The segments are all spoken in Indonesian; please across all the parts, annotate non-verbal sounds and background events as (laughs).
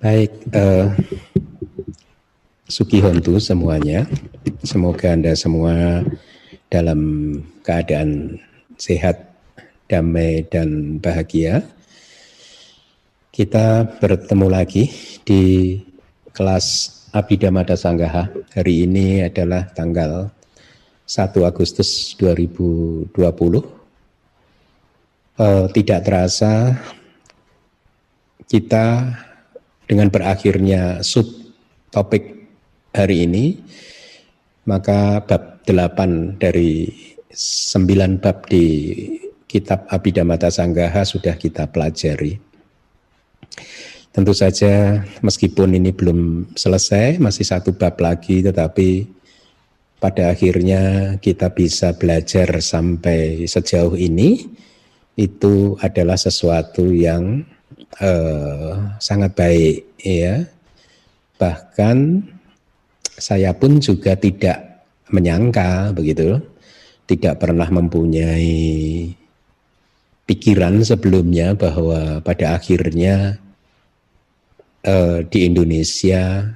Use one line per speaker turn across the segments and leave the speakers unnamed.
Baik, uh, Suki Hontu semuanya. Semoga Anda semua dalam keadaan sehat, damai, dan bahagia. Kita bertemu lagi di kelas Abhidhamma Sanggaha. Hari ini adalah tanggal 1 Agustus 2020. Uh, tidak terasa kita dengan berakhirnya sub topik hari ini, maka bab 8 dari 9 bab di kitab Abhidhamata Sanggaha sudah kita pelajari. Tentu saja meskipun ini belum selesai, masih satu bab lagi, tetapi pada akhirnya kita bisa belajar sampai sejauh ini, itu adalah sesuatu yang uh, sangat baik ya. Bahkan saya pun juga tidak menyangka begitu, tidak pernah mempunyai pikiran sebelumnya bahwa pada akhirnya eh, di Indonesia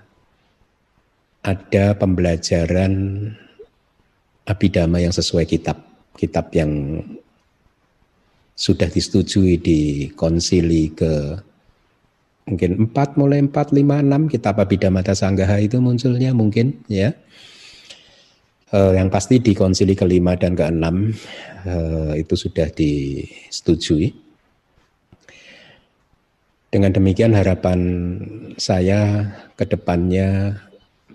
ada pembelajaran abidama yang sesuai kitab, kitab yang sudah disetujui di konsili ke mungkin 4 mulai 4 5 6 kitab Abhidhamata Sanggaha itu munculnya mungkin ya. Uh, yang pasti di konsili kelima dan keenam uh, itu sudah disetujui. Dengan demikian harapan saya ke depannya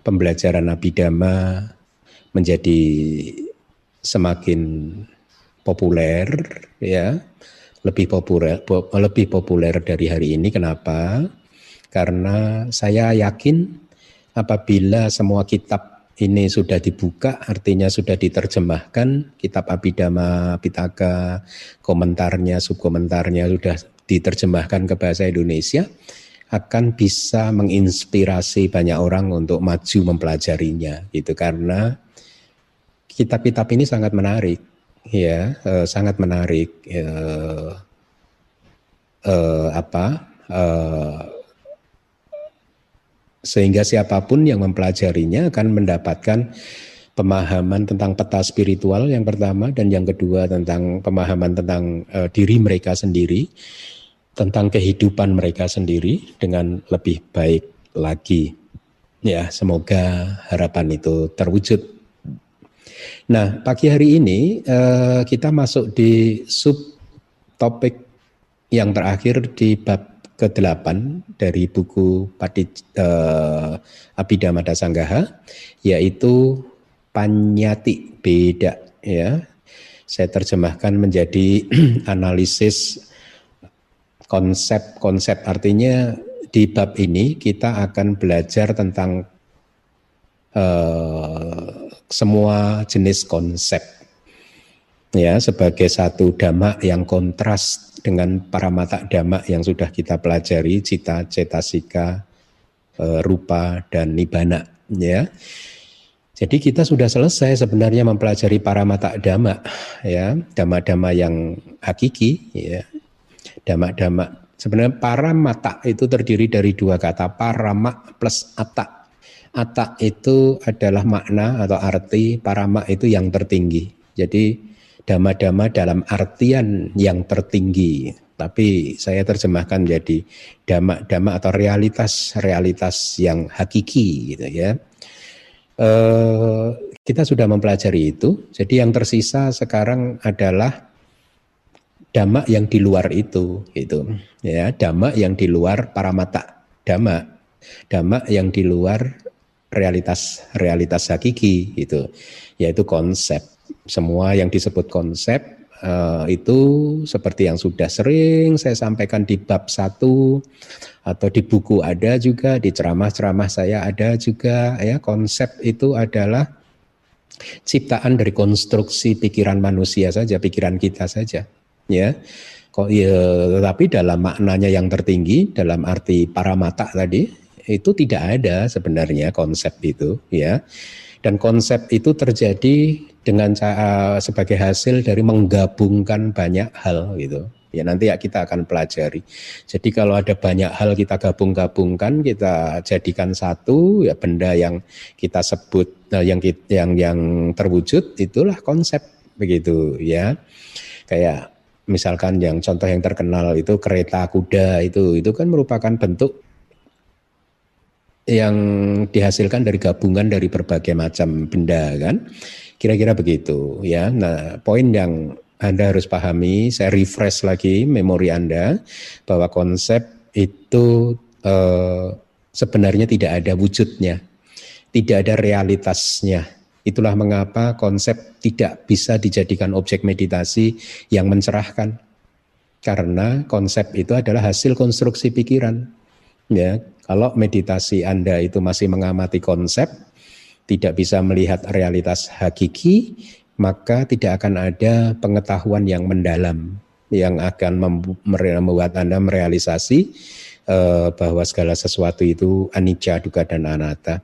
pembelajaran Abhidhamma menjadi semakin populer ya lebih populer lebih populer dari hari ini. Kenapa? Karena saya yakin apabila semua kitab ini sudah dibuka, artinya sudah diterjemahkan, kitab Abhidhamma Pitaka, komentarnya, subkomentarnya sudah diterjemahkan ke bahasa Indonesia, akan bisa menginspirasi banyak orang untuk maju mempelajarinya gitu karena kitab-kitab ini sangat menarik ya sangat menarik uh, uh, apa sehingga siapa pun yang mempelajarinya akan mendapatkan pemahaman tentang peta spiritual yang pertama dan yang kedua tentang pemahaman tentang uh, diri mereka sendiri tentang kehidupan mereka sendiri dengan lebih baik lagi. Ya semoga harapan itu terwujud Nah, pagi hari ini uh, kita masuk di sub topik yang terakhir di bab ke-8 dari buku Padi uh, Abhidhamma Sanggaha yaitu panyati beda ya. Saya terjemahkan menjadi (clears throat) analisis konsep-konsep artinya di bab ini kita akan belajar tentang uh, semua jenis konsep. Ya sebagai satu dhamma yang kontras dengan para mata dhamma yang sudah kita pelajari cita cetasika e, rupa dan nibana ya. Jadi kita sudah selesai sebenarnya mempelajari para mata dhamma ya. Dhamma-dhamma yang hakiki ya. Dhamma-dhamma sebenarnya para mata itu terdiri dari dua kata parama plus atak Atak itu adalah makna atau arti parama itu yang tertinggi. Jadi dama-dama dalam artian yang tertinggi. Tapi saya terjemahkan jadi dama-dama atau realitas-realitas yang hakiki gitu ya. E, kita sudah mempelajari itu. Jadi yang tersisa sekarang adalah dhamma yang di luar itu gitu ya dhamma yang di luar para mata dhamma dhamma yang di luar realitas realitas hakiki itu yaitu konsep. Semua yang disebut konsep uh, itu seperti yang sudah sering saya sampaikan di bab satu atau di buku ada juga di ceramah-ceramah saya ada juga ya. Konsep itu adalah ciptaan dari konstruksi pikiran manusia saja pikiran kita saja ya. Kok ya tetapi dalam maknanya yang tertinggi dalam arti para mata tadi itu tidak ada sebenarnya konsep itu ya dan konsep itu terjadi dengan uh, sebagai hasil dari menggabungkan banyak hal gitu Ya nanti ya kita akan pelajari. Jadi kalau ada banyak hal kita gabung-gabungkan, kita jadikan satu ya benda yang kita sebut nah, yang yang yang terwujud itulah konsep begitu ya. Kayak misalkan yang contoh yang terkenal itu kereta kuda itu itu kan merupakan bentuk yang dihasilkan dari gabungan dari berbagai macam benda kan. Kira-kira begitu ya. Nah, poin yang anda harus pahami, saya refresh lagi memori Anda bahwa konsep itu eh, sebenarnya tidak ada wujudnya, tidak ada realitasnya. Itulah mengapa konsep tidak bisa dijadikan objek meditasi yang mencerahkan. Karena konsep itu adalah hasil konstruksi pikiran. Ya, kalau meditasi Anda itu masih mengamati konsep, tidak bisa melihat realitas hakiki, maka tidak akan ada pengetahuan yang mendalam yang akan membuat Anda merealisasi uh, bahwa segala sesuatu itu anicca, dukkha dan anatta.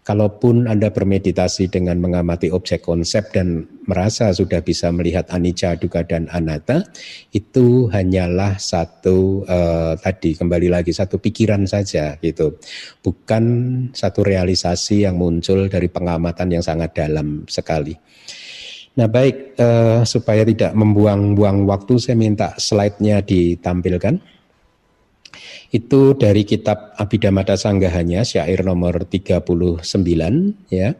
Kalaupun Anda bermeditasi dengan mengamati objek konsep dan merasa sudah bisa melihat anicca, dukkha dan anatta, itu hanyalah satu uh, tadi kembali lagi satu pikiran saja gitu. Bukan satu realisasi yang muncul dari pengamatan yang sangat dalam sekali. Nah baik, uh, supaya tidak membuang-buang waktu, saya minta slide-nya ditampilkan. Itu dari kitab Abhidhamma Sanggahanya, syair nomor 39, ya.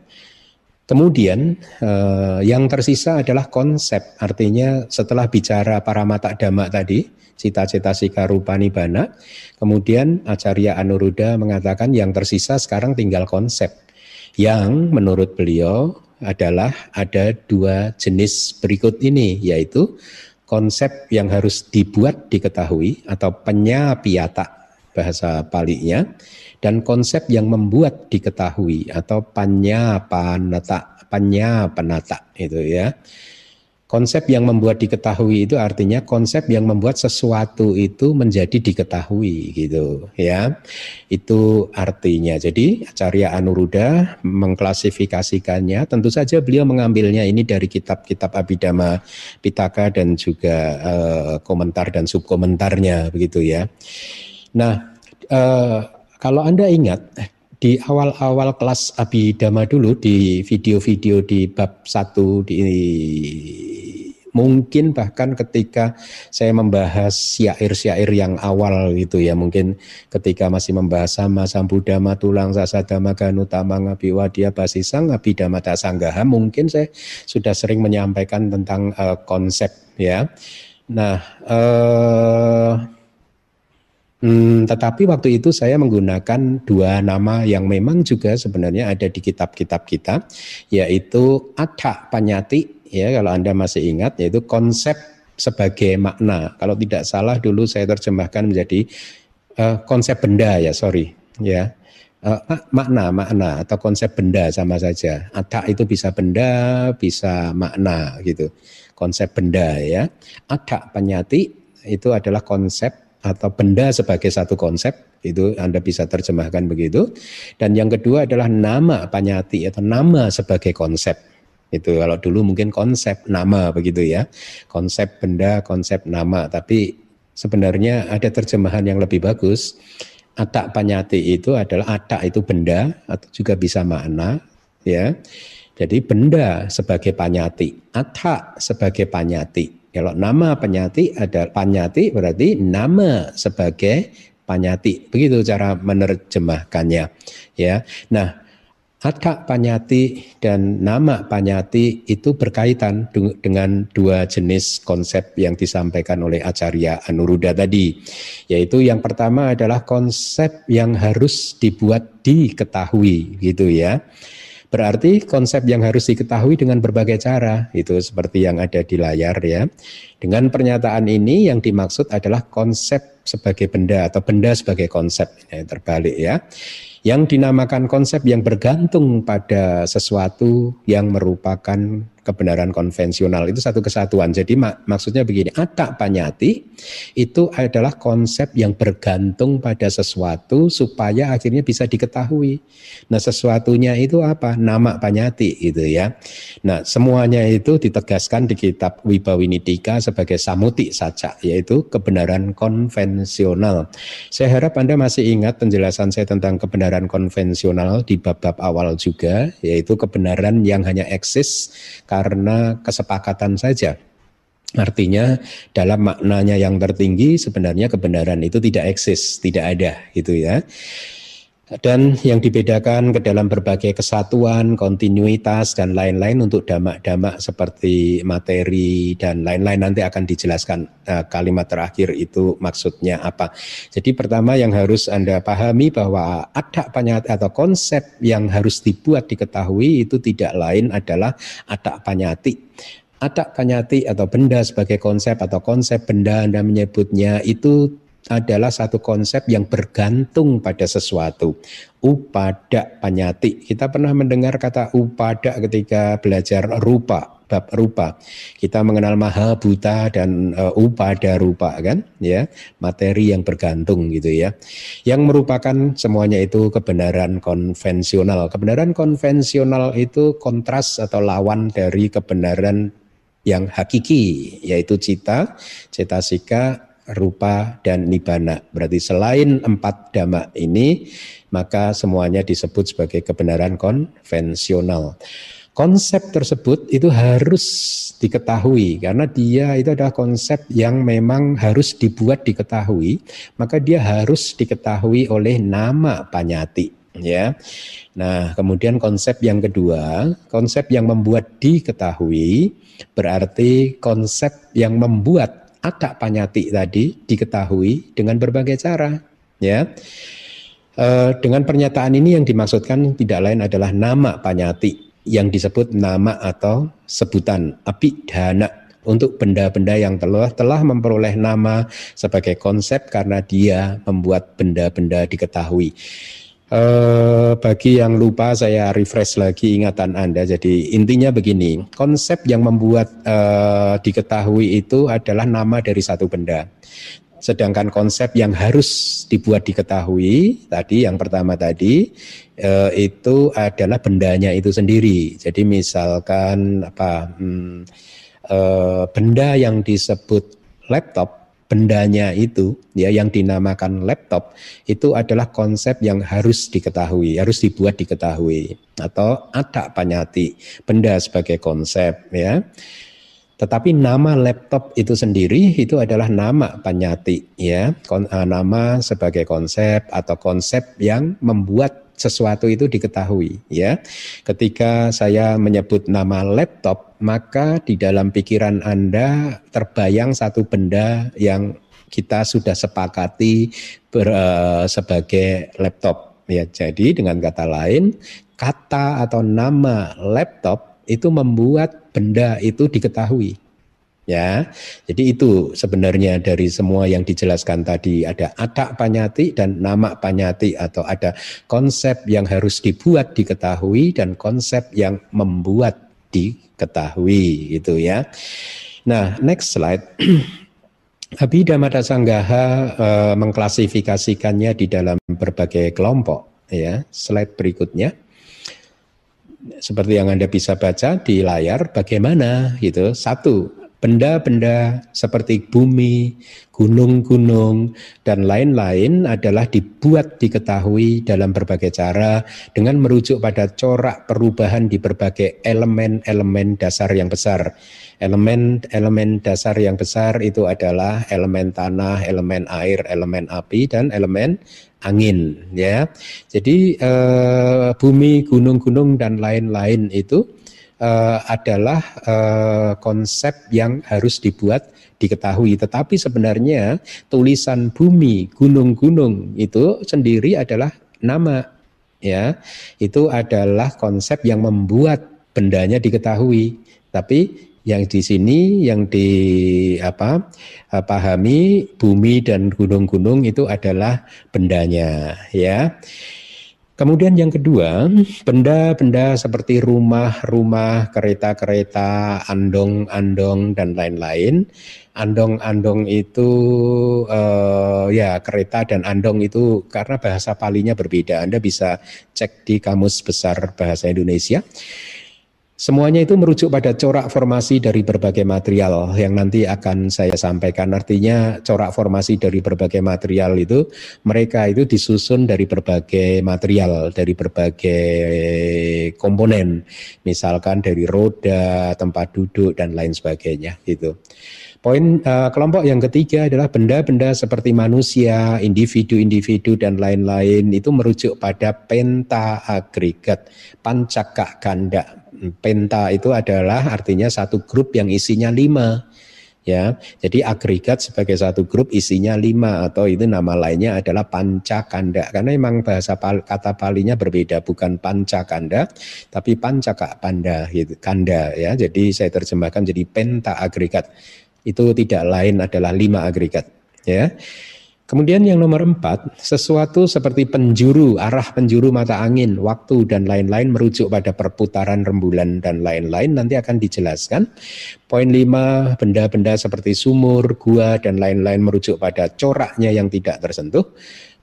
Kemudian uh, yang tersisa adalah konsep, artinya setelah bicara para mata dhamma tadi, cita-cita sika rupa nibana, kemudian Acarya Anuruddha mengatakan yang tersisa sekarang tinggal konsep, yang menurut beliau adalah ada dua jenis berikut ini yaitu konsep yang harus dibuat diketahui atau penyapiata bahasa palinya dan konsep yang membuat diketahui atau panyapanata panyapanata itu ya. Konsep yang membuat diketahui itu artinya konsep yang membuat sesuatu itu menjadi diketahui gitu ya. Itu artinya. Jadi Acarya Anuruddha mengklasifikasikannya tentu saja beliau mengambilnya ini dari kitab-kitab Abhidhamma Pitaka dan juga uh, komentar dan subkomentarnya begitu ya. Nah, uh, kalau Anda ingat di awal-awal kelas Abhidhamma dulu di video-video di bab satu di mungkin bahkan ketika saya membahas syair-syair yang awal gitu ya mungkin ketika masih membahas sama sambudama tulang sasadama ganutama ngabiwadya basisang abhidhamma sanggaha mungkin saya sudah sering menyampaikan tentang uh, konsep ya. Nah uh, Hmm, tetapi waktu itu saya menggunakan dua nama yang memang juga sebenarnya ada di kitab-kitab kita, yaitu Atha Panyati, ya kalau Anda masih ingat, yaitu konsep sebagai makna. Kalau tidak salah dulu saya terjemahkan menjadi uh, konsep benda ya, sorry, ya. Uh, makna, makna atau konsep benda sama saja. Atha itu bisa benda, bisa makna gitu. Konsep benda ya. Atha Panyati itu adalah konsep atau benda sebagai satu konsep itu Anda bisa terjemahkan begitu. Dan yang kedua adalah nama panyati atau nama sebagai konsep. Itu kalau dulu mungkin konsep nama begitu ya. Konsep benda konsep nama. Tapi sebenarnya ada terjemahan yang lebih bagus. Atak panyati itu adalah atak itu benda atau juga bisa makna ya. Jadi benda sebagai panyati atak sebagai panyati kalau nama penyati ada panyati berarti nama sebagai panyati. Begitu cara menerjemahkannya. Ya. Nah, Atta panyati dan nama panyati itu berkaitan dengan dua jenis konsep yang disampaikan oleh Acarya Anuruddha tadi. Yaitu yang pertama adalah konsep yang harus dibuat diketahui gitu ya. Berarti konsep yang harus diketahui dengan berbagai cara, itu seperti yang ada di layar ya. Dengan pernyataan ini yang dimaksud adalah konsep sebagai benda atau benda sebagai konsep ya, terbalik ya yang dinamakan konsep yang bergantung pada sesuatu yang merupakan kebenaran konvensional itu satu kesatuan. Jadi mak maksudnya begini, atak panyati itu adalah konsep yang bergantung pada sesuatu supaya akhirnya bisa diketahui. Nah, sesuatunya itu apa? Nama panyati itu ya. Nah, semuanya itu ditegaskan di kitab Wibawinidika sebagai samuti saja, yaitu kebenaran konvensional. Saya harap Anda masih ingat penjelasan saya tentang kebenaran konvensional di bab-bab awal juga, yaitu kebenaran yang hanya eksis karena kesepakatan saja. Artinya dalam maknanya yang tertinggi sebenarnya kebenaran itu tidak eksis, tidak ada gitu ya. Dan yang dibedakan ke dalam berbagai kesatuan, kontinuitas dan lain-lain untuk damak-damak seperti materi dan lain-lain nanti akan dijelaskan uh, kalimat terakhir itu maksudnya apa. Jadi pertama yang harus Anda pahami bahwa ada panyati atau konsep yang harus dibuat diketahui itu tidak lain adalah ada panyati. Ada panyati atau benda sebagai konsep atau konsep benda Anda menyebutnya itu adalah satu konsep yang bergantung pada sesuatu. Upada panyati. Kita pernah mendengar kata upada ketika belajar rupa, bab rupa. Kita mengenal maha buta dan uh, upada rupa kan, ya, materi yang bergantung gitu ya. Yang merupakan semuanya itu kebenaran konvensional. Kebenaran konvensional itu kontras atau lawan dari kebenaran yang hakiki yaitu cita, cetasika, rupa, dan nibana. Berarti selain empat dhamma ini, maka semuanya disebut sebagai kebenaran konvensional. Konsep tersebut itu harus diketahui karena dia itu adalah konsep yang memang harus dibuat diketahui, maka dia harus diketahui oleh nama panyati ya. Nah, kemudian konsep yang kedua, konsep yang membuat diketahui berarti konsep yang membuat ada panyati tadi diketahui dengan berbagai cara ya e, dengan pernyataan ini yang dimaksudkan tidak lain adalah nama panyati yang disebut nama atau sebutan api dana untuk benda-benda yang telah telah memperoleh nama sebagai konsep karena dia membuat benda-benda diketahui. Uh, bagi yang lupa saya refresh lagi ingatan Anda. Jadi intinya begini, konsep yang membuat uh, diketahui itu adalah nama dari satu benda. Sedangkan konsep yang harus dibuat diketahui tadi yang pertama tadi uh, itu adalah bendanya itu sendiri. Jadi misalkan apa hmm, uh, benda yang disebut laptop bendanya itu ya yang dinamakan laptop itu adalah konsep yang harus diketahui, harus dibuat diketahui atau ada panyati benda sebagai konsep ya. Tetapi nama laptop itu sendiri itu adalah nama panyati ya, eh, nama sebagai konsep atau konsep yang membuat sesuatu itu diketahui ya. Ketika saya menyebut nama laptop, maka di dalam pikiran Anda terbayang satu benda yang kita sudah sepakati ber, uh, sebagai laptop ya. Jadi dengan kata lain, kata atau nama laptop itu membuat benda itu diketahui ya. Jadi itu sebenarnya dari semua yang dijelaskan tadi ada ada panyati dan nama panyati atau ada konsep yang harus dibuat diketahui dan konsep yang membuat diketahui itu ya. Nah, next slide. (clears throat) Abhidhamma Sanggaha uh, mengklasifikasikannya di dalam berbagai kelompok ya. Slide berikutnya seperti yang Anda bisa baca di layar bagaimana gitu. Satu, Benda-benda seperti bumi, gunung-gunung, dan lain-lain adalah dibuat diketahui dalam berbagai cara dengan merujuk pada corak perubahan di berbagai elemen-elemen dasar yang besar. Elemen-elemen dasar yang besar itu adalah elemen tanah, elemen air, elemen api, dan elemen angin. Ya, jadi eh, bumi, gunung-gunung, dan lain-lain itu uh, adalah uh, konsep yang harus dibuat diketahui. Tetapi sebenarnya tulisan bumi, gunung-gunung itu sendiri adalah nama, ya. Itu adalah konsep yang membuat bendanya diketahui. Tapi Yang di sini yang di apa eh, pahami bumi dan gunung-gunung itu adalah bendanya ya. Kemudian yang kedua, benda-benda seperti rumah-rumah, kereta-kereta, andong-andong dan lain-lain. Andong-andong itu uh, ya kereta dan andong itu karena bahasa palinya berbeda. Anda bisa cek di kamus besar bahasa Indonesia. Semuanya itu merujuk pada corak formasi dari berbagai material yang nanti akan saya sampaikan. Artinya corak formasi dari berbagai material itu mereka itu disusun dari berbagai material, dari berbagai komponen. Misalkan dari roda, tempat duduk dan lain sebagainya gitu. Poin uh, kelompok yang ketiga adalah benda-benda seperti manusia, individu-individu dan lain-lain. Itu merujuk pada penta agregat, pancaka ganda. Penta itu adalah artinya satu grup yang isinya lima ya. Jadi agregat sebagai satu grup isinya lima atau itu nama lainnya adalah pancakanda karena memang bahasa kata palinya berbeda bukan pancakanda tapi pancaka panda gitu kanda ya. Jadi saya terjemahkan jadi penta agregat itu tidak lain adalah lima agregat ya Kemudian yang nomor empat, sesuatu seperti penjuru, arah penjuru mata angin, waktu dan lain-lain merujuk pada perputaran rembulan dan lain-lain nanti akan dijelaskan. Poin lima, benda-benda seperti sumur, gua dan lain-lain merujuk pada coraknya yang tidak tersentuh.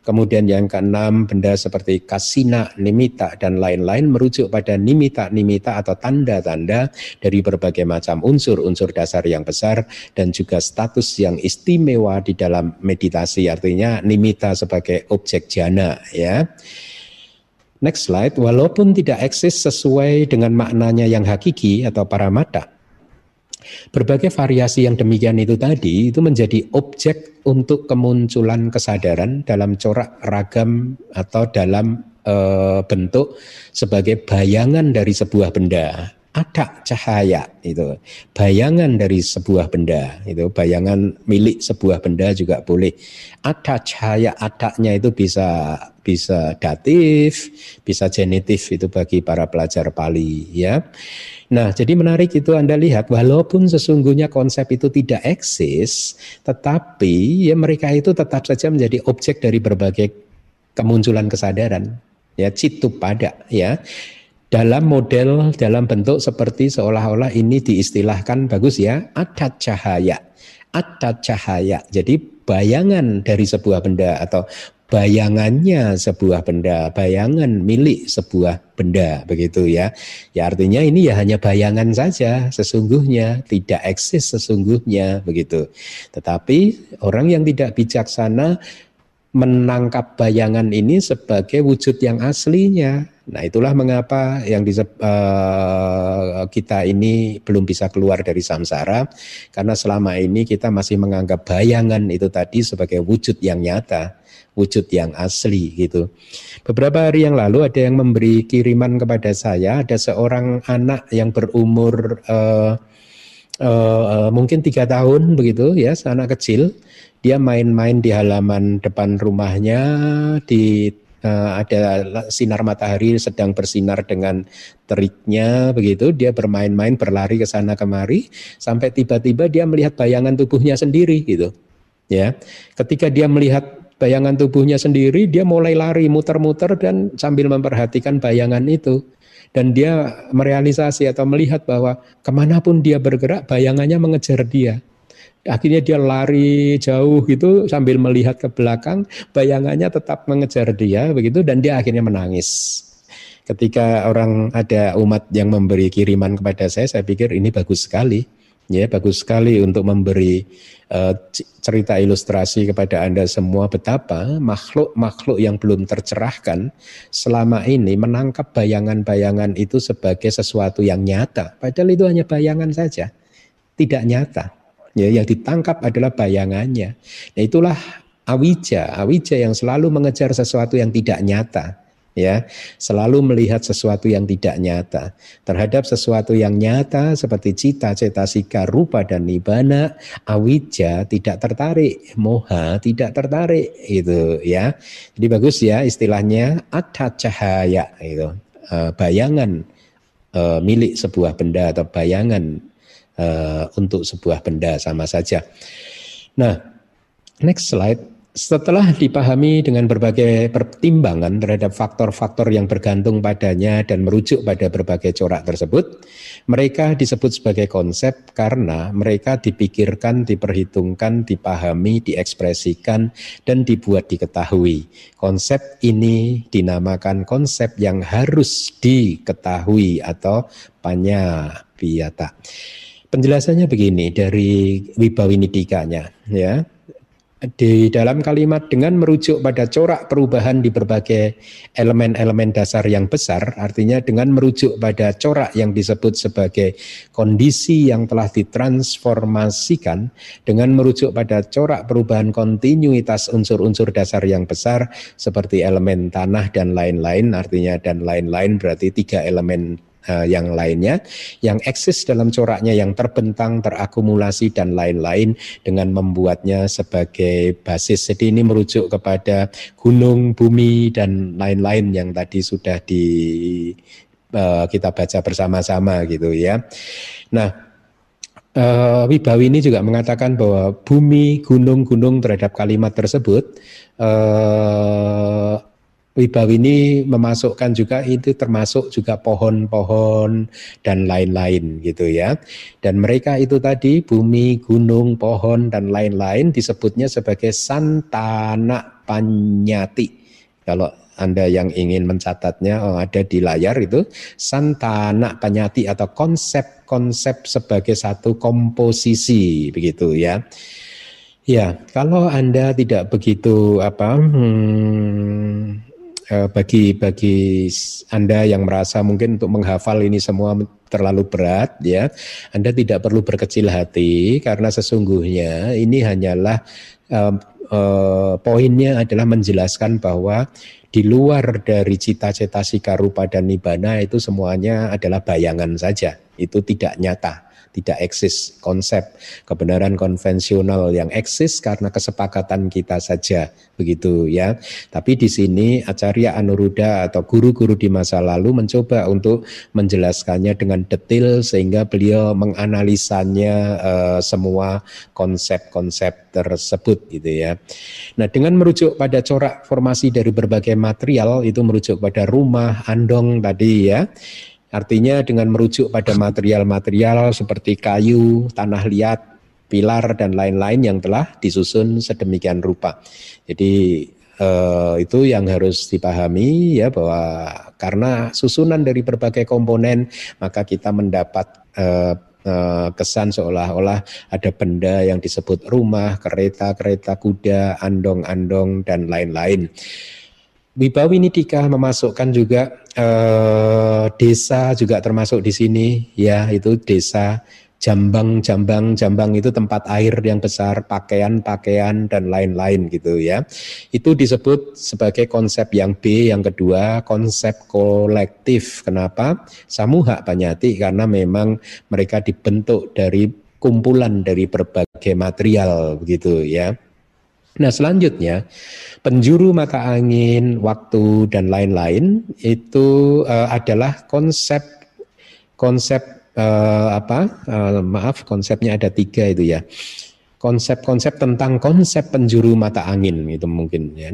Kemudian yang keenam, benda seperti kasina, nimita, dan lain-lain merujuk pada nimita-nimita atau tanda-tanda dari berbagai macam unsur-unsur dasar yang besar dan juga status yang istimewa di dalam meditasi. Artinya nimita sebagai objek jana ya. Next slide, walaupun tidak eksis sesuai dengan maknanya yang hakiki atau para mata, Berbagai variasi yang demikian itu tadi itu menjadi objek untuk kemunculan kesadaran dalam corak ragam atau dalam e, bentuk sebagai bayangan dari sebuah benda. Ada cahaya itu, bayangan dari sebuah benda itu, bayangan milik sebuah benda juga boleh. Ada cahaya, adanya itu bisa bisa datif, bisa genitif itu bagi para pelajar Pali ya. Nah, jadi menarik itu Anda lihat walaupun sesungguhnya konsep itu tidak eksis, tetapi ya mereka itu tetap saja menjadi objek dari berbagai kemunculan kesadaran. Ya, citu pada ya. Dalam model dalam bentuk seperti seolah-olah ini diistilahkan bagus ya, ada cahaya. Ada cahaya. Jadi bayangan dari sebuah benda atau bayangannya sebuah benda, bayangan milik sebuah benda begitu ya. Ya artinya ini ya hanya bayangan saja sesungguhnya, tidak eksis sesungguhnya begitu. Tetapi orang yang tidak bijaksana menangkap bayangan ini sebagai wujud yang aslinya. Nah, itulah mengapa yang di, uh, kita ini belum bisa keluar dari samsara karena selama ini kita masih menganggap bayangan itu tadi sebagai wujud yang nyata wujud yang asli gitu. Beberapa hari yang lalu ada yang memberi kiriman kepada saya, ada seorang anak yang berumur uh, uh, mungkin tiga tahun begitu ya, anak kecil, dia main-main di halaman depan rumahnya di uh, ada sinar matahari sedang bersinar dengan teriknya begitu. Dia bermain-main berlari ke sana kemari sampai tiba-tiba dia melihat bayangan tubuhnya sendiri gitu ya. Ketika dia melihat bayangan tubuhnya sendiri, dia mulai lari muter-muter dan sambil memperhatikan bayangan itu. Dan dia merealisasi atau melihat bahwa ke mana pun dia bergerak, bayangannya mengejar dia. Akhirnya dia lari jauh gitu sambil melihat ke belakang, bayangannya tetap mengejar dia begitu dan dia akhirnya menangis. Ketika orang ada umat yang memberi kiriman kepada saya, saya pikir ini bagus sekali Ya, bagus sekali untuk memberi uh, cerita ilustrasi kepada Anda semua betapa makhluk-makhluk yang belum tercerahkan selama ini menangkap bayangan-bayangan itu sebagai sesuatu yang nyata. Padahal itu hanya bayangan saja, tidak nyata. Ya, yang ditangkap adalah bayangannya. Nah, itulah awija, awija yang selalu mengejar sesuatu yang tidak nyata ya selalu melihat sesuatu yang tidak nyata terhadap sesuatu yang nyata seperti cita cetasika rupa dan nibana awija tidak tertarik moha tidak tertarik itu ya jadi bagus ya istilahnya ada cahaya itu eh, bayangan eh, milik sebuah benda atau bayangan uh, untuk sebuah benda sama saja. Nah, next slide. Setelah dipahami dengan berbagai pertimbangan terhadap faktor-faktor yang bergantung padanya dan merujuk pada berbagai corak tersebut, mereka disebut sebagai konsep karena mereka dipikirkan, diperhitungkan, dipahami, diekspresikan, dan dibuat diketahui. Konsep ini dinamakan konsep yang harus diketahui atau panya piyata. Penjelasannya begini dari Wibawinidikanya ya di dalam kalimat dengan merujuk pada corak perubahan di berbagai elemen-elemen dasar yang besar, artinya dengan merujuk pada corak yang disebut sebagai kondisi yang telah ditransformasikan, dengan merujuk pada corak perubahan kontinuitas unsur-unsur dasar yang besar seperti elemen tanah dan lain-lain, artinya dan lain-lain berarti tiga elemen uh, yang lainnya yang eksis dalam coraknya yang terbentang, terakumulasi dan lain-lain dengan membuatnya sebagai basis. Jadi ini merujuk kepada gunung, bumi dan lain-lain yang tadi sudah di uh, kita baca bersama-sama gitu ya. Nah, Uh, Wibawi ini juga mengatakan bahwa bumi, gunung, gunung terhadap kalimat tersebut uh, Wibawi ini memasukkan juga itu termasuk juga pohon-pohon dan lain-lain gitu ya. Dan mereka itu tadi bumi, gunung, pohon dan lain-lain disebutnya sebagai santana panyati. Kalau anda yang ingin mencatatnya oh, ada di layar itu santana panyati atau konsep-konsep sebagai satu komposisi begitu ya. Ya, kalau Anda tidak begitu apa hmm, bagi bagi Anda yang merasa mungkin untuk menghafal ini semua terlalu berat ya, Anda tidak perlu berkecil hati karena sesungguhnya ini hanyalah uh, uh, poinnya adalah menjelaskan bahwa di luar dari cita-cita sikarupa dan nibana itu semuanya adalah bayangan saja, itu tidak nyata tidak eksis konsep kebenaran konvensional yang eksis karena kesepakatan kita saja begitu ya. Tapi di sini Acarya Anuruddha atau guru-guru di masa lalu mencoba untuk menjelaskannya dengan detail sehingga beliau menganalisanya uh, semua konsep-konsep tersebut gitu ya. Nah, dengan merujuk pada corak formasi dari berbagai material itu merujuk pada rumah, andong tadi ya. Artinya dengan merujuk pada material-material seperti kayu, tanah liat, pilar dan lain-lain yang telah disusun sedemikian rupa. Jadi eh, itu yang harus dipahami ya bahwa karena susunan dari berbagai komponen maka kita mendapat eh, eh kesan seolah-olah ada benda yang disebut rumah, kereta, kereta kuda, andong-andong dan lain-lain. Wibawi Nidika memasukkan juga eh, desa juga termasuk di sini ya itu desa Jambang, Jambang, Jambang itu tempat air yang besar, pakaian-pakaian dan lain-lain gitu ya. Itu disebut sebagai konsep yang B, yang kedua konsep kolektif. Kenapa? Samuha Panyati karena memang mereka dibentuk dari kumpulan dari berbagai material begitu ya. Nah selanjutnya penjuru mata angin, waktu dan lain-lain itu uh, adalah konsep konsep uh, apa? Uh, maaf konsepnya ada tiga itu ya. Konsep-konsep tentang konsep penjuru mata angin itu mungkin ya.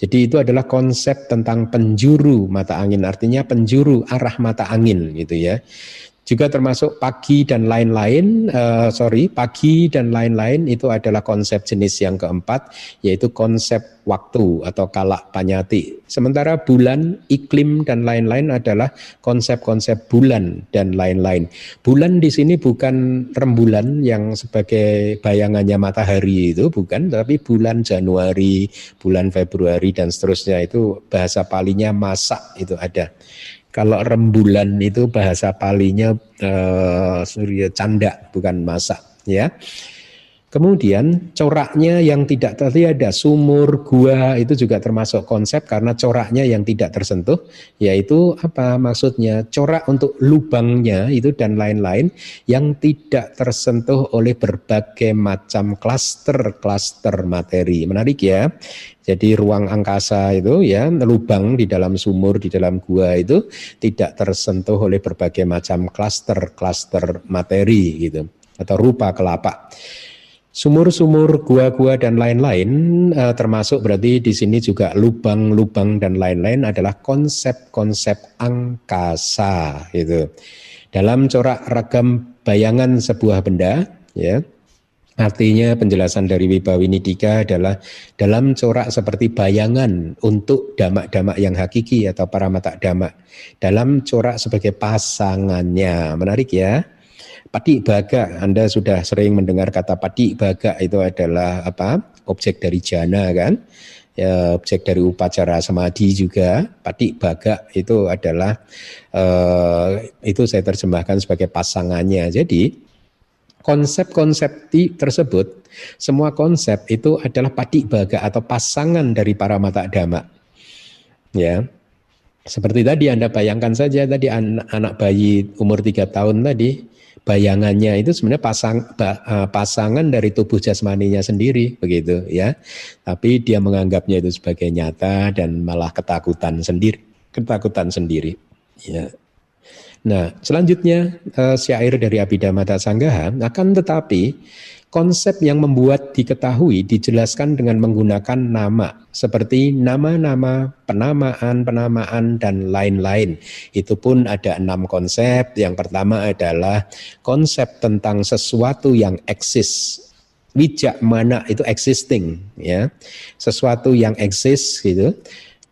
Jadi itu adalah konsep tentang penjuru mata angin, artinya penjuru arah mata angin gitu ya juga termasuk pagi dan lain-lain, uh, sorry, pagi dan lain-lain itu adalah konsep jenis yang keempat, yaitu konsep waktu atau kalak panyati. Sementara bulan, iklim dan lain-lain adalah konsep-konsep bulan dan lain-lain. Bulan di sini bukan rembulan yang sebagai bayangannya matahari itu bukan, tapi bulan Januari, bulan Februari dan seterusnya itu bahasa palinya masak itu ada. Kalau rembulan itu bahasa palinya uh, surya canda bukan masak ya. Kemudian coraknya yang tidak ada sumur, gua itu juga termasuk konsep karena coraknya yang tidak tersentuh, yaitu apa maksudnya corak untuk lubangnya itu dan lain-lain yang tidak tersentuh oleh berbagai macam klaster-klaster materi. Menarik ya. Jadi ruang angkasa itu ya lubang di dalam sumur di dalam gua itu tidak tersentuh oleh berbagai macam klaster-klaster materi gitu atau rupa kelapa. Sumur-sumur, gua-gua dan lain-lain uh, termasuk berarti di sini juga lubang-lubang dan lain-lain adalah konsep-konsep angkasa itu. Dalam corak ragam bayangan sebuah benda ya. Artinya penjelasan dari Wibawinidika adalah dalam corak seperti bayangan untuk damak-damak yang hakiki atau para mata damak. Dalam corak sebagai pasangannya. Menarik ya. Padi baga, Anda sudah sering mendengar kata padi baga itu adalah apa? Objek dari jana kan? Ya, objek dari upacara samadhi juga. Padi baga itu adalah uh, itu saya terjemahkan sebagai pasangannya. Jadi konsep-konsep tersebut, semua konsep itu adalah padi baga atau pasangan dari para mata dhamma. Ya, seperti tadi Anda bayangkan saja tadi anak, anak bayi umur tiga tahun tadi bayangannya itu sebenarnya pasang eh, pasangan dari tubuh jasmaninya sendiri begitu ya. Tapi dia menganggapnya itu sebagai nyata dan malah ketakutan sendiri ketakutan sendiri ya. Nah selanjutnya uh, syair dari Abhidhamma Sanggaha akan tetapi Konsep yang membuat diketahui dijelaskan dengan menggunakan nama, seperti nama-nama, penamaan, penamaan, dan lain-lain. Itu pun ada enam konsep. Yang pertama adalah konsep tentang sesuatu yang eksis. Wijak mana itu existing, ya, sesuatu yang eksis gitu.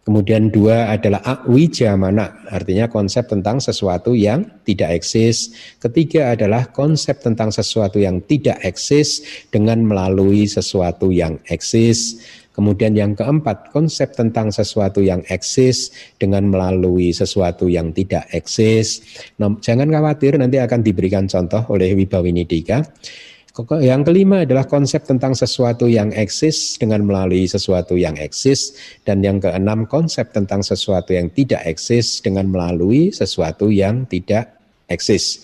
Kemudian dua adalah mana artinya konsep tentang sesuatu yang tidak eksis. Ketiga adalah konsep tentang sesuatu yang tidak eksis dengan melalui sesuatu yang eksis. Kemudian yang keempat, konsep tentang sesuatu yang eksis dengan melalui sesuatu yang tidak eksis. Nah, jangan khawatir, nanti akan diberikan contoh oleh Wibawinidika. Yang kelima adalah konsep tentang sesuatu yang eksis dengan melalui sesuatu yang eksis. Dan yang keenam konsep tentang sesuatu yang tidak eksis dengan melalui sesuatu yang tidak eksis.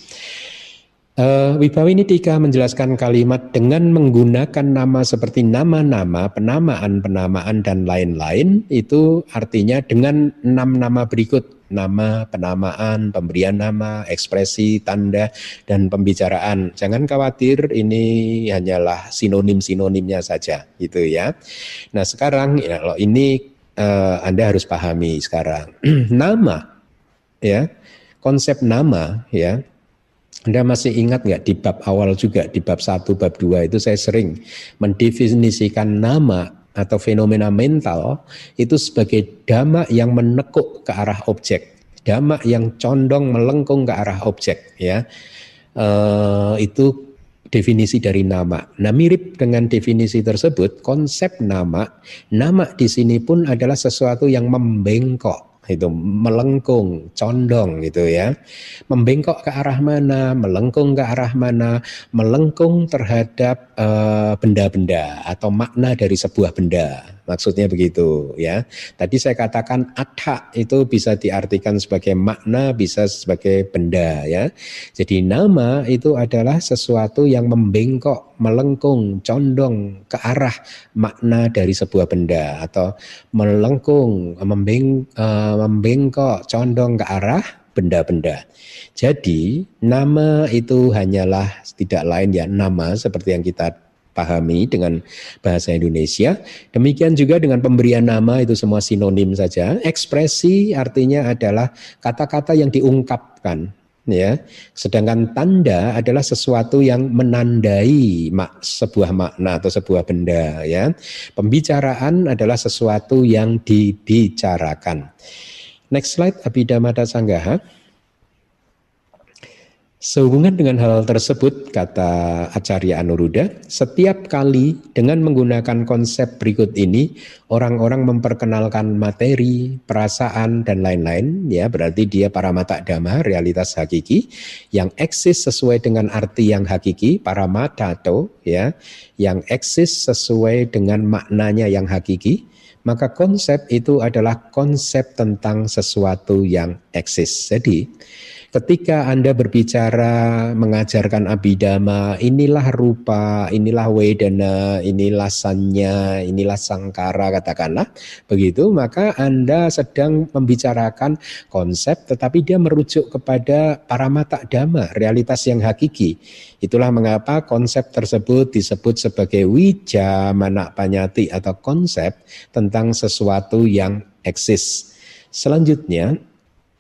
Uh, Wibawinitika menjelaskan kalimat dengan menggunakan nama seperti nama-nama, penamaan-penamaan dan lain-lain itu artinya dengan enam nama berikut nama, penamaan, pemberian nama, ekspresi, tanda, dan pembicaraan. Jangan khawatir, ini hanyalah sinonim-sinonimnya saja, gitu ya. Nah sekarang, ya, kalau ini uh, Anda harus pahami sekarang, (clears throat) nama, ya, konsep nama, ya, anda masih ingat nggak di bab awal juga, di bab 1, bab 2 itu saya sering mendefinisikan nama atau fenomena mental itu sebagai dhamma yang menekuk ke arah objek, dhamma yang condong melengkung ke arah objek ya. Uh, itu definisi dari nama. Nah, mirip dengan definisi tersebut, konsep nama, nama di sini pun adalah sesuatu yang membengkok itu melengkung, condong gitu ya. Membengkok ke arah mana, melengkung ke arah mana, melengkung terhadap eh, benda-benda uh, atau makna dari sebuah benda. Maksudnya begitu ya. Tadi saya katakan adha itu bisa diartikan sebagai makna, bisa sebagai benda ya. Jadi nama itu adalah sesuatu yang membengkok, melengkung, condong ke arah makna dari sebuah benda atau melengkung, membeng, uh, membengkok, condong ke arah benda-benda. Jadi nama itu hanyalah tidak lain ya nama seperti yang kita pahami dengan bahasa Indonesia. Demikian juga dengan pemberian nama itu semua sinonim saja. Ekspresi artinya adalah kata-kata yang diungkapkan ya. Sedangkan tanda adalah sesuatu yang menandai mak sebuah makna atau sebuah benda ya. Pembicaraan adalah sesuatu yang dibicarakan. Next slide Abhidhamma Sanggaha. Sehubungan dengan hal tersebut, kata Acarya Anuruddha, setiap kali dengan menggunakan konsep berikut ini, orang-orang memperkenalkan materi, perasaan, dan lain-lain, ya berarti dia para mata dhamma, realitas hakiki, yang eksis sesuai dengan arti yang hakiki, para matato, ya, yang eksis sesuai dengan maknanya yang hakiki, maka konsep itu adalah konsep tentang sesuatu yang eksis. Jadi, Ketika Anda berbicara mengajarkan abidama, inilah rupa, inilah wedana, inilah sanya, inilah sangkara katakanlah begitu, maka Anda sedang membicarakan konsep tetapi dia merujuk kepada para mata dhamma, realitas yang hakiki. Itulah mengapa konsep tersebut disebut sebagai wija manak panyati atau konsep tentang sesuatu yang eksis. Selanjutnya,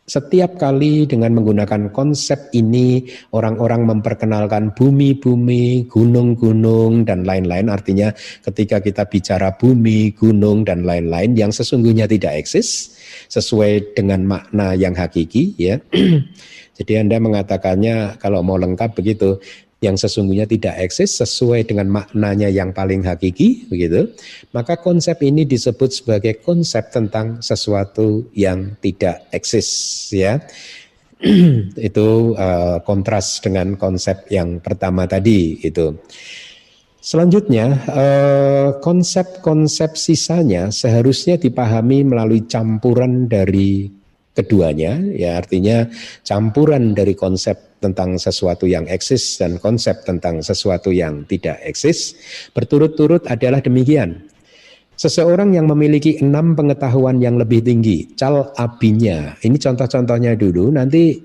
setiap kali dengan menggunakan konsep ini, orang-orang memperkenalkan bumi-bumi, gunung-gunung, dan lain-lain. Artinya, ketika kita bicara bumi, gunung, dan lain-lain yang sesungguhnya tidak eksis, sesuai dengan makna yang hakiki, ya. (clears throat) Jadi Anda mengatakannya kalau mau lengkap begitu, yang sesungguhnya tidak eksis sesuai dengan maknanya yang paling hakiki begitu. Maka konsep ini disebut sebagai konsep tentang sesuatu yang tidak eksis ya. (clears throat) Itu uh, kontras dengan konsep yang pertama tadi itu Selanjutnya, eh, konsep-konsep sisanya seharusnya dipahami melalui campuran dari keduanya ya. Artinya campuran dari konsep tentang sesuatu yang eksis dan konsep tentang sesuatu yang tidak eksis berturut-turut adalah demikian. Seseorang yang memiliki enam pengetahuan yang lebih tinggi cal abinya. Ini contoh-contohnya dulu. Nanti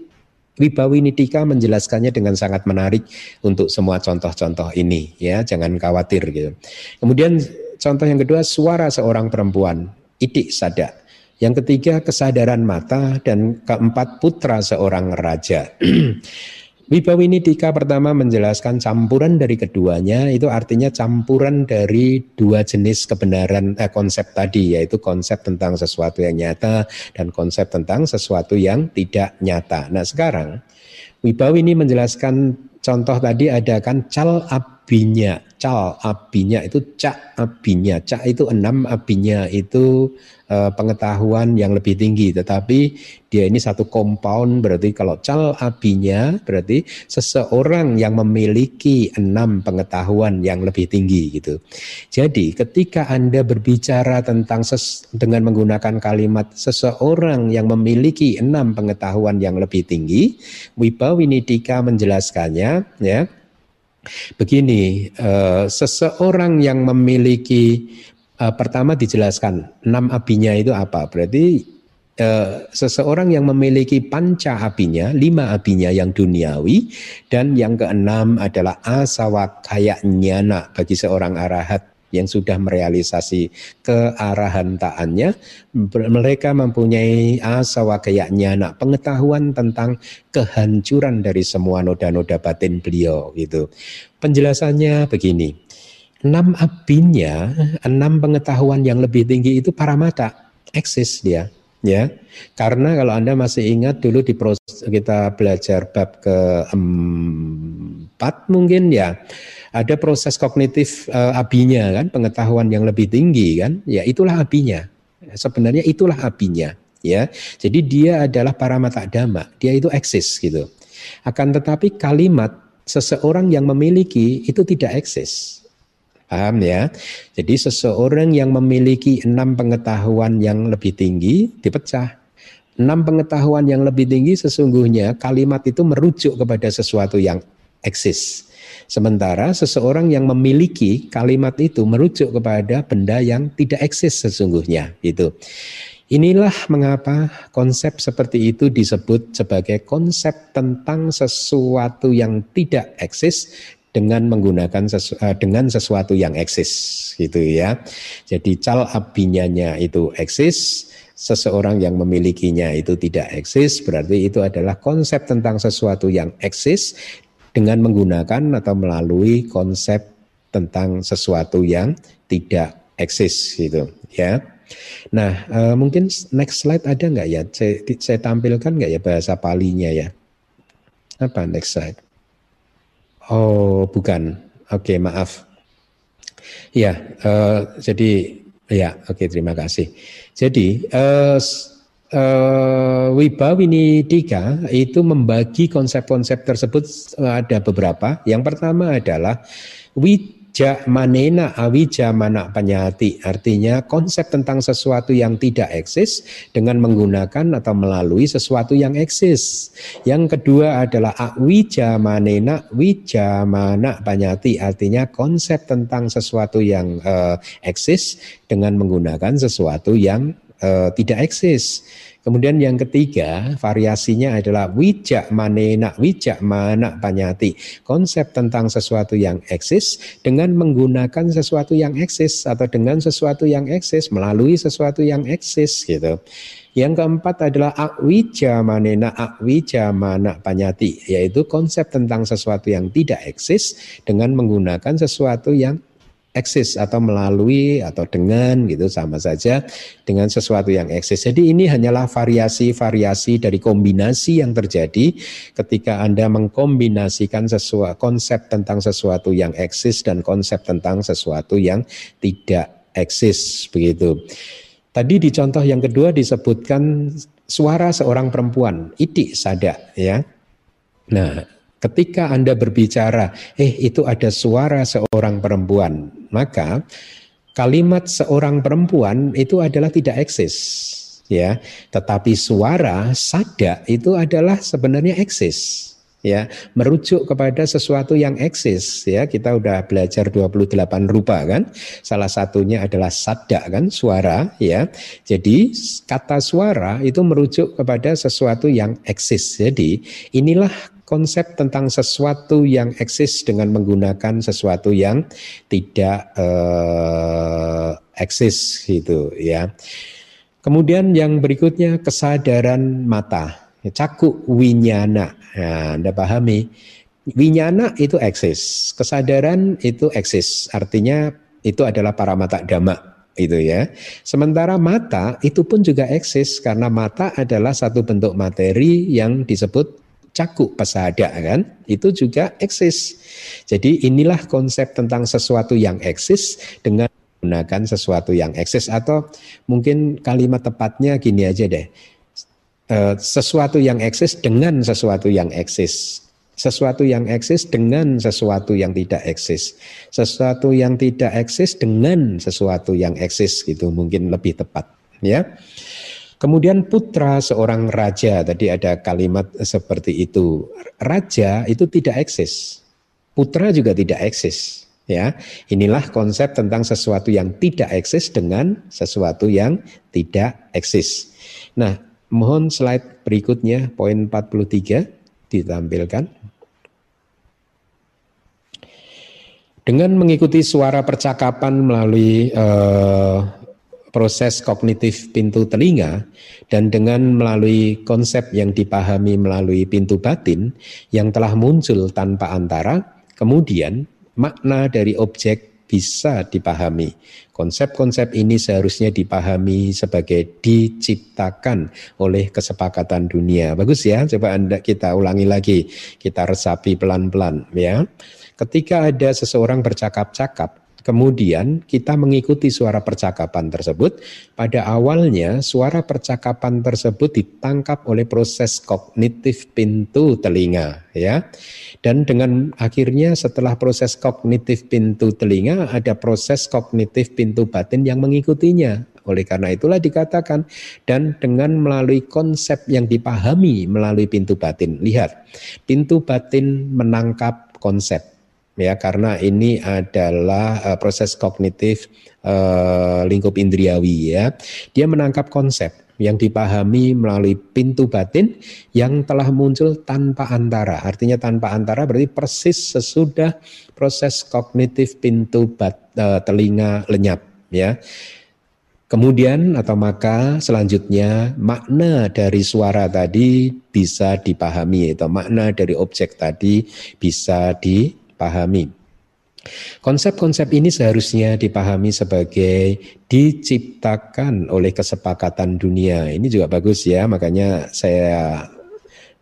Wibawi Nidika menjelaskannya dengan sangat menarik untuk semua contoh-contoh ini ya. Jangan khawatir gitu. Kemudian contoh yang kedua suara seorang perempuan. Idik sada yang ketiga kesadaran mata dan keempat putra seorang raja. (clears throat) Wibawinidika pertama menjelaskan campuran dari keduanya itu artinya campuran dari dua jenis kebenaran eh, konsep tadi yaitu konsep tentang sesuatu yang nyata dan konsep tentang sesuatu yang tidak nyata. Nah sekarang Wibawi ini menjelaskan contoh tadi ada kan cal abinya, cal abinya itu cak abinya, cak itu enam abinya itu Eh, pengetahuan yang lebih tinggi. Tetapi dia ini satu compound berarti kalau cal abinya berarti seseorang yang memiliki enam pengetahuan yang lebih tinggi gitu. Jadi ketika anda berbicara tentang ses, dengan menggunakan kalimat seseorang yang memiliki enam pengetahuan yang lebih tinggi Wibawinidika menjelaskannya ya Begini, uh, seseorang yang memiliki uh, pertama dijelaskan enam abinya itu apa? Berarti uh, seseorang yang memiliki panca abinya, lima abinya yang duniawi, dan yang keenam adalah asawa kayak nyana bagi seorang arahat yang sudah merealisasi kearahantaannya, mereka mempunyai asawa kayak nyana, pengetahuan tentang kehancuran dari semua noda-noda batin beliau gitu. Penjelasannya begini, enam abinya, enam pengetahuan yang lebih tinggi itu para mata eksis dia, ya. Karena kalau anda masih ingat dulu di proses kita belajar bab keempat mungkin ya, ada proses kognitif uh, abinya kan, pengetahuan yang lebih tinggi kan, ya itulah abinya. Sebenarnya itulah abinya, ya. Jadi dia adalah para mata dhamma, dia itu eksis gitu. Akan tetapi kalimat seseorang yang memiliki itu tidak eksis Paham ya? Jadi seseorang yang memiliki enam pengetahuan yang lebih tinggi dipecah. Enam pengetahuan yang lebih tinggi sesungguhnya kalimat itu merujuk kepada sesuatu yang eksis. Sementara seseorang yang memiliki kalimat itu merujuk kepada benda yang tidak eksis sesungguhnya. Itu. Inilah mengapa konsep seperti itu disebut sebagai konsep tentang sesuatu yang tidak eksis dengan menggunakan sesu, uh, dengan sesuatu yang eksis gitu ya. Jadi cal abinyanya itu eksis, seseorang yang memilikinya itu tidak eksis, berarti itu adalah konsep tentang sesuatu yang eksis dengan menggunakan atau melalui konsep tentang sesuatu yang tidak eksis gitu ya. Nah, uh, mungkin next slide ada nggak ya? Saya, saya tampilkan nggak ya bahasa palinya ya? Apa next slide? Oh, bukan. Oke, okay, maaf. Ya, uh, jadi ya, oke okay, terima kasih. Jadi uh, uh, Wibawinidika itu membagi konsep-konsep tersebut ada beberapa. Yang pertama adalah wija manena awija mana panyati artinya konsep tentang sesuatu yang tidak eksis dengan menggunakan atau melalui sesuatu yang eksis. Yang kedua adalah awija manena wija mana panyati artinya konsep tentang sesuatu yang uh, eksis dengan menggunakan sesuatu yang uh, tidak eksis. Kemudian yang ketiga, variasinya adalah wijak manena, wijak mana panyati. Konsep tentang sesuatu yang eksis dengan menggunakan sesuatu yang eksis atau dengan sesuatu yang eksis melalui sesuatu yang eksis gitu. Yang keempat adalah akwija manena akwija mana panyati, yaitu konsep tentang sesuatu yang tidak eksis dengan menggunakan sesuatu yang eksis atau melalui atau dengan gitu sama saja dengan sesuatu yang eksis. Jadi ini hanyalah variasi-variasi dari kombinasi yang terjadi ketika Anda mengkombinasikan sesuatu konsep tentang sesuatu yang eksis dan konsep tentang sesuatu yang tidak eksis begitu. Tadi di contoh yang kedua disebutkan suara seorang perempuan, idik sada ya. Nah, Ketika Anda berbicara, eh itu ada suara seorang perempuan, maka kalimat seorang perempuan itu adalah tidak eksis ya. Tetapi suara sada itu adalah sebenarnya eksis ya. Merujuk kepada sesuatu yang eksis ya. Kita udah belajar 28 rupa kan? Salah satunya adalah sada kan? Suara ya. Jadi kata suara itu merujuk kepada sesuatu yang eksis. Jadi inilah konsep tentang sesuatu yang eksis dengan menggunakan sesuatu yang tidak uh, eksis gitu ya. Kemudian yang berikutnya kesadaran mata. Caku winyana. Nah, Anda pahami, winyana itu eksis, kesadaran itu eksis, artinya itu adalah para mata dhamma itu ya. Sementara mata itu pun juga eksis karena mata adalah satu bentuk materi yang disebut caku pesada kan itu juga eksis. Jadi inilah konsep tentang sesuatu yang eksis dengan menggunakan sesuatu yang eksis atau mungkin kalimat tepatnya gini aja deh Eh, sesuatu yang eksis dengan sesuatu yang eksis. Sesuatu yang eksis dengan sesuatu yang tidak eksis. Sesuatu yang tidak eksis dengan sesuatu yang eksis gitu mungkin lebih tepat ya. Kemudian putra seorang raja tadi ada kalimat seperti itu. Raja itu tidak eksis. Putra juga tidak eksis ya. Inilah konsep tentang sesuatu yang tidak eksis dengan sesuatu yang tidak eksis. Nah, Mohon slide berikutnya, poin 43 ditampilkan. Dengan mengikuti suara percakapan melalui uh, proses kognitif pintu telinga dan dengan melalui konsep yang dipahami melalui pintu batin yang telah muncul tanpa antara, kemudian makna dari objek bisa dipahami. Konsep-konsep ini seharusnya dipahami sebagai diciptakan oleh kesepakatan dunia. Bagus ya, coba Anda kita ulangi lagi, kita resapi pelan-pelan ya. Ketika ada seseorang bercakap-cakap, Kemudian kita mengikuti suara percakapan tersebut. Pada awalnya suara percakapan tersebut ditangkap oleh proses kognitif pintu telinga ya. Dan dengan akhirnya setelah proses kognitif pintu telinga ada proses kognitif pintu batin yang mengikutinya. Oleh karena itulah dikatakan dan dengan melalui konsep yang dipahami melalui pintu batin. Lihat, pintu batin menangkap konsep ya karena ini adalah uh, proses kognitif uh, lingkup indriawi ya. Dia menangkap konsep yang dipahami melalui pintu batin yang telah muncul tanpa antara. Artinya tanpa antara berarti persis sesudah proses kognitif pintu bat, uh, telinga lenyap ya. Kemudian atau maka selanjutnya makna dari suara tadi bisa dipahami atau makna dari objek tadi bisa di pahami. Konsep-konsep ini seharusnya dipahami sebagai diciptakan oleh kesepakatan dunia. Ini juga bagus ya, makanya saya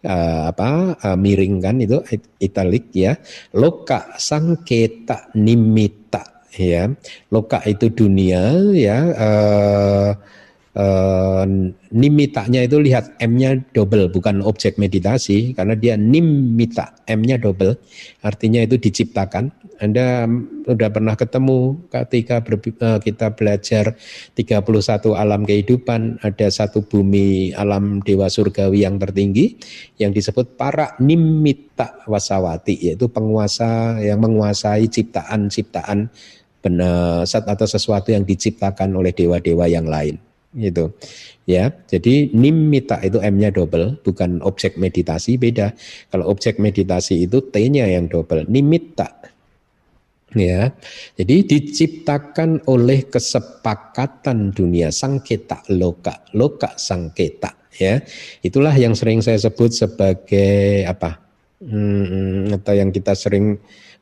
uh, apa uh, miring kan itu italik ya loka sangketa nimita ya loka itu dunia ya uh, uh, nimitanya itu lihat M-nya double bukan objek meditasi karena dia nimita M-nya double. Artinya itu diciptakan. Anda sudah pernah ketemu ketika ber, uh, kita belajar 31 alam kehidupan ada satu bumi alam dewa surgawi yang tertinggi yang disebut para nimita wasawati yaitu penguasa yang menguasai ciptaan-ciptaan benar atau sesuatu yang diciptakan oleh dewa-dewa yang lain gitu. Ya jadi nimita itu m-nya double bukan objek meditasi beda. Kalau objek meditasi itu t-nya yang double nimita. Ya jadi diciptakan oleh kesepakatan dunia sangketa loka loka sangketa. Ya itulah yang sering saya sebut sebagai apa? Hmm, atau yang kita sering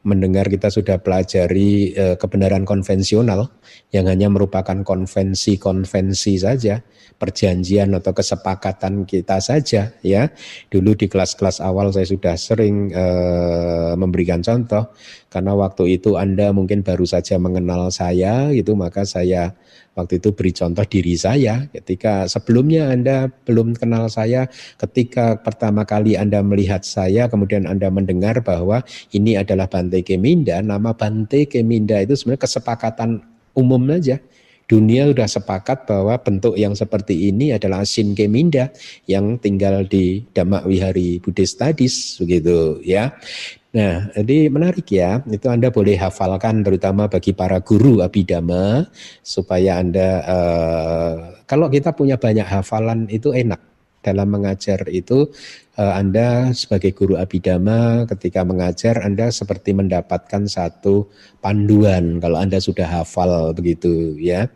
mendengar kita sudah pelajari eh, kebenaran konvensional yang hanya merupakan konvensi-konvensi saja, perjanjian atau kesepakatan kita saja ya. Dulu di kelas-kelas awal saya sudah sering eh, memberikan contoh karena waktu itu Anda mungkin baru saja mengenal saya gitu maka saya Waktu itu beri contoh diri saya ketika sebelumnya Anda belum kenal saya, ketika pertama kali Anda melihat saya, kemudian Anda mendengar bahwa ini adalah Bante Keminda, nama Bante Keminda itu sebenarnya kesepakatan umum saja. Dunia sudah sepakat bahwa bentuk yang seperti ini adalah Asin Keminda yang tinggal di Damak Wihari Buddhist Studies begitu ya. Nah, jadi menarik ya. Itu Anda boleh hafalkan terutama bagi para guru abidama supaya Anda uh, kalau kita punya banyak hafalan itu enak dalam mengajar itu uh, Anda sebagai guru abidama ketika mengajar Anda seperti mendapatkan satu panduan kalau Anda sudah hafal begitu ya.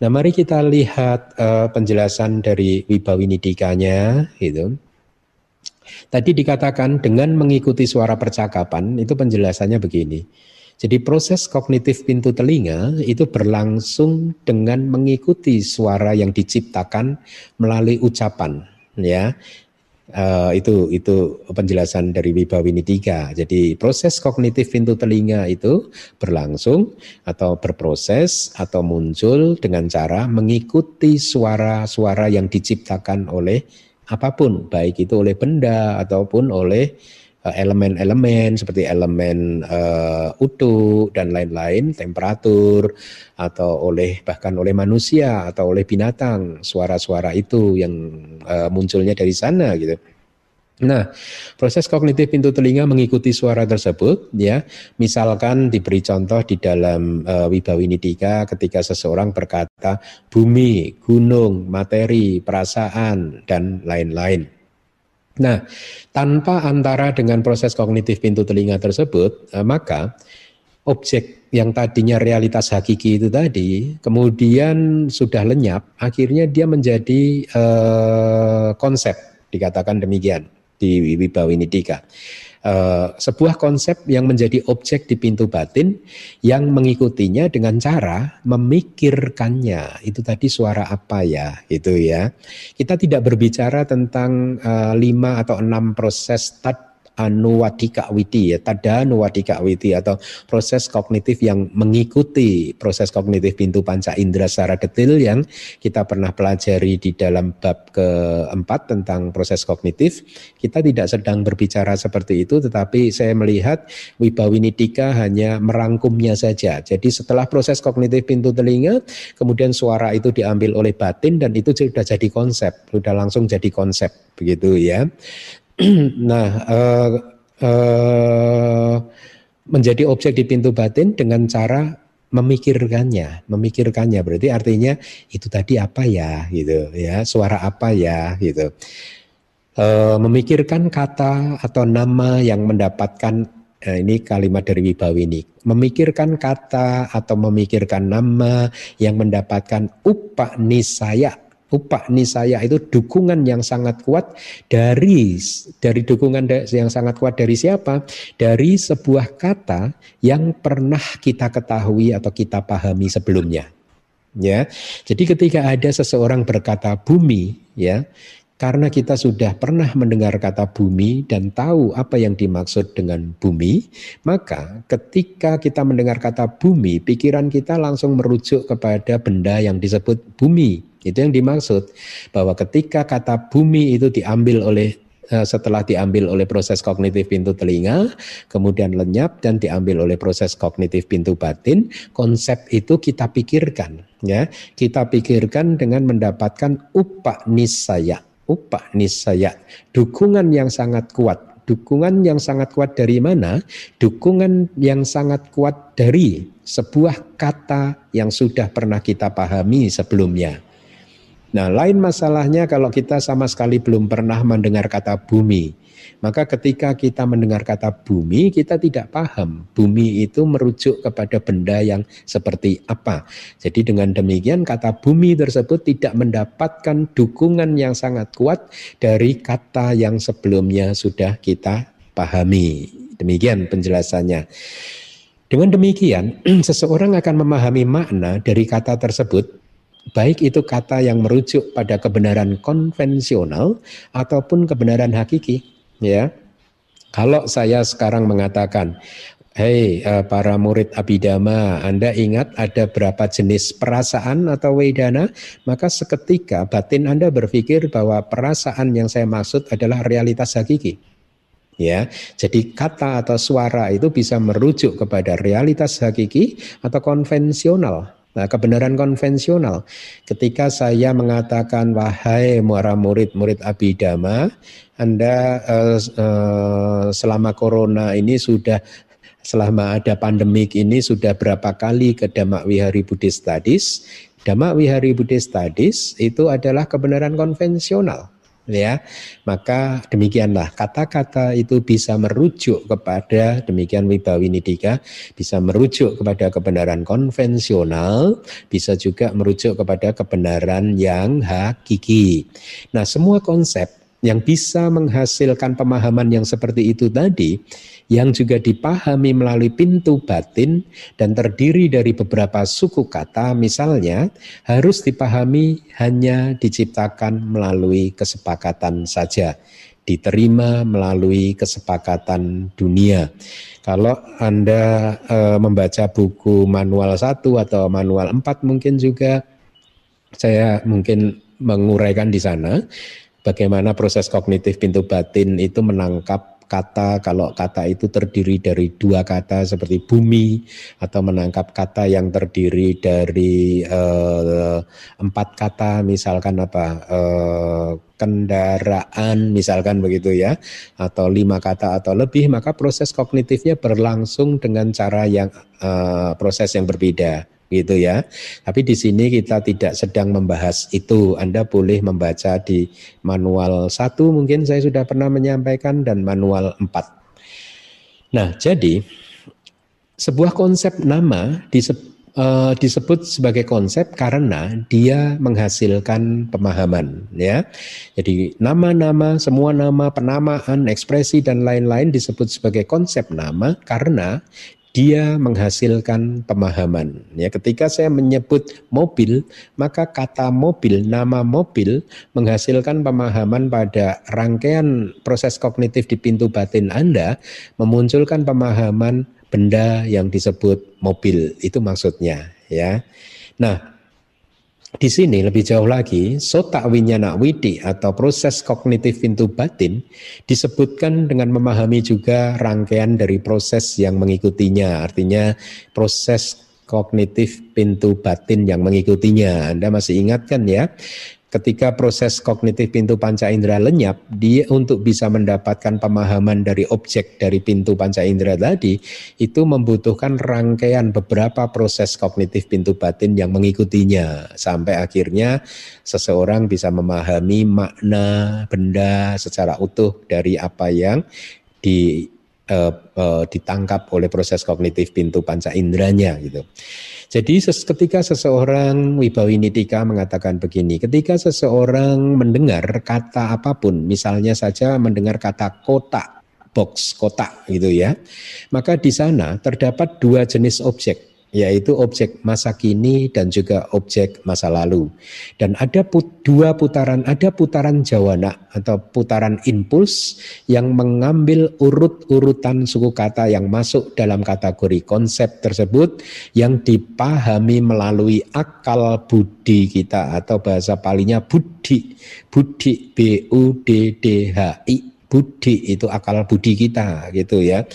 Nah, mari kita lihat uh, penjelasan dari Wibawinidikanya gitu. Tadi dikatakan dengan mengikuti suara percakapan itu penjelasannya begini. Jadi proses kognitif pintu telinga itu berlangsung dengan mengikuti suara yang diciptakan melalui ucapan ya. Uh, itu itu penjelasan dari Wibawini tiga. Jadi proses kognitif pintu telinga itu berlangsung atau berproses atau muncul dengan cara mengikuti suara-suara yang diciptakan oleh apa pun, baik itu oleh benda ataupun oleh eh, elemen-elemen seperti elemen uh, utuh dan lain-lain, temperatur atau oleh bahkan oleh manusia atau oleh binatang, suara-suara itu yang uh, munculnya dari sana gitu. Nah, proses kognitif pintu telinga mengikuti suara tersebut ya. Misalkan diberi contoh di dalam uh, Wibawinidika ketika seseorang berkata bumi, gunung, materi, perasaan dan lain-lain. Nah, tanpa antara dengan proses kognitif pintu telinga tersebut, uh, maka objek yang tadinya realitas hakiki itu tadi kemudian sudah lenyap, akhirnya dia menjadi uh, konsep dikatakan demikian di Wibawinidika. Uh, sebuah konsep yang menjadi objek di pintu batin yang mengikutinya dengan cara memikirkannya. Itu tadi suara apa ya? Itu ya. Kita tidak berbicara tentang uh, lima atau enam proses tad anuwadika witi ya tada anuwadika witi atau proses kognitif yang mengikuti proses kognitif pintu panca indera secara detail yang kita pernah pelajari di dalam bab keempat tentang proses kognitif. Kita tidak sedang berbicara seperti itu tetapi saya melihat wibawinidika hanya merangkumnya saja. Jadi setelah proses kognitif pintu telinga kemudian suara itu diambil oleh batin dan itu sudah jadi konsep sudah langsung jadi konsep begitu ya (clears throat) nah, uh, uh, menjadi objek di pintu batin dengan cara memikirkannya, memikirkannya berarti artinya itu tadi apa ya, gitu ya, suara apa ya, gitu. Uh, memikirkan kata atau nama yang mendapatkan uh, ini kalimat dari Wibawini. Memikirkan kata atau memikirkan nama yang mendapatkan upah nisaya upah nisaya itu dukungan yang sangat kuat dari dari dukungan yang sangat kuat dari siapa? Dari sebuah kata yang pernah kita ketahui atau kita pahami sebelumnya. Ya. Jadi ketika ada seseorang berkata bumi, ya, karena kita sudah pernah mendengar kata bumi dan tahu apa yang dimaksud dengan bumi, maka ketika kita mendengar kata bumi, pikiran kita langsung merujuk kepada benda yang disebut bumi. Itu yang dimaksud bahwa ketika kata bumi itu diambil oleh eh, setelah diambil oleh proses kognitif pintu telinga, kemudian lenyap dan diambil oleh proses kognitif pintu batin, konsep itu kita pikirkan, ya, kita pikirkan dengan mendapatkan upak nisaya upah nisaya. Dukungan yang sangat kuat. Dukungan yang sangat kuat dari mana? Dukungan yang sangat kuat dari sebuah kata yang sudah pernah kita pahami sebelumnya. Nah, lain masalahnya kalau kita sama sekali belum pernah mendengar kata bumi. Maka ketika kita mendengar kata bumi, kita tidak paham bumi itu merujuk kepada benda yang seperti apa. Jadi dengan demikian kata bumi tersebut tidak mendapatkan dukungan yang sangat kuat dari kata yang sebelumnya sudah kita pahami. Demikian penjelasannya. Dengan demikian, (clears throat) seseorang akan memahami makna dari kata tersebut baik itu kata yang merujuk pada kebenaran konvensional ataupun kebenaran hakiki ya. Kalau saya sekarang mengatakan, Hei uh, para murid Abidama, Anda ingat ada berapa jenis perasaan atau wedana? Maka seketika batin Anda berpikir bahwa perasaan yang saya maksud adalah realitas hakiki. Ya, jadi kata atau suara itu bisa merujuk kepada realitas hakiki atau konvensional. Nah, kebenaran konvensional. Ketika saya mengatakan wahai para murid-murid Abidama, Anda uh, uh, selama corona ini sudah selama ada pandemik ini sudah berapa kali ke Damak Wihari Buddhist Studies? Damak Wihari Buddhist Studies itu adalah kebenaran konvensional ya. Maka demikianlah kata-kata itu bisa merujuk kepada demikian wibawi nidika bisa merujuk kepada kebenaran konvensional bisa juga merujuk kepada kebenaran yang hakiki. Nah semua konsep yang bisa menghasilkan pemahaman yang seperti itu tadi yang juga dipahami melalui pintu batin dan terdiri dari beberapa suku kata misalnya harus dipahami hanya diciptakan melalui kesepakatan saja diterima melalui kesepakatan dunia. Kalau Anda e, membaca buku manual 1 atau manual 4 mungkin juga saya mungkin menguraikan di sana bagaimana proses kognitif pintu batin itu menangkap kata kalau kata itu terdiri dari dua kata seperti bumi atau menangkap kata yang terdiri dari uh, empat kata misalkan apa uh, kendaraan misalkan begitu ya atau lima kata atau lebih maka proses kognitifnya berlangsung dengan cara yang uh, proses yang berbeda gitu ya. Tapi di sini kita tidak sedang membahas itu. Anda boleh membaca di manual satu mungkin saya sudah pernah menyampaikan dan manual 4. Nah, jadi sebuah konsep nama disebut Uh, disebut sebagai konsep karena dia menghasilkan pemahaman ya. Jadi nama-nama, semua nama, penamaan, ekspresi dan lain-lain disebut sebagai konsep nama karena dia menghasilkan pemahaman. Ya, ketika saya menyebut mobil, maka kata mobil, nama mobil menghasilkan pemahaman pada rangkaian proses kognitif di pintu batin Anda, memunculkan pemahaman benda yang disebut mobil. Itu maksudnya, ya. Nah, di sini lebih jauh lagi, sota winyana widi atau proses kognitif pintu batin disebutkan dengan memahami juga rangkaian dari proses yang mengikutinya. Artinya proses kognitif pintu batin yang mengikutinya. Anda masih ingat kan ya? Ketika proses kognitif pintu panca indera lenyap, dia untuk bisa mendapatkan pemahaman dari objek dari pintu panca indera tadi, itu membutuhkan rangkaian beberapa proses kognitif pintu batin yang mengikutinya, sampai akhirnya seseorang bisa memahami makna benda secara utuh dari apa yang di uh, uh, ditangkap oleh proses kognitif pintu panca inderanya gitu. Jadi ketika seseorang Wibawi Nitika mengatakan begini, ketika seseorang mendengar kata apa pun, misalnya saja mendengar kata kotak, box kotak gitu ya, maka di sana terdapat dua jenis objek. Yaitu objek masa kini dan juga objek masa lalu. Dan ada put, dua putaran, ada putaran jawana atau putaran impuls yang mengambil urut-urutan suku kata yang masuk dalam kategori konsep tersebut yang dipahami melalui akal budi kita atau bahasa palinya budi, budi B U D D H I budi itu akal budi kita gitu ya.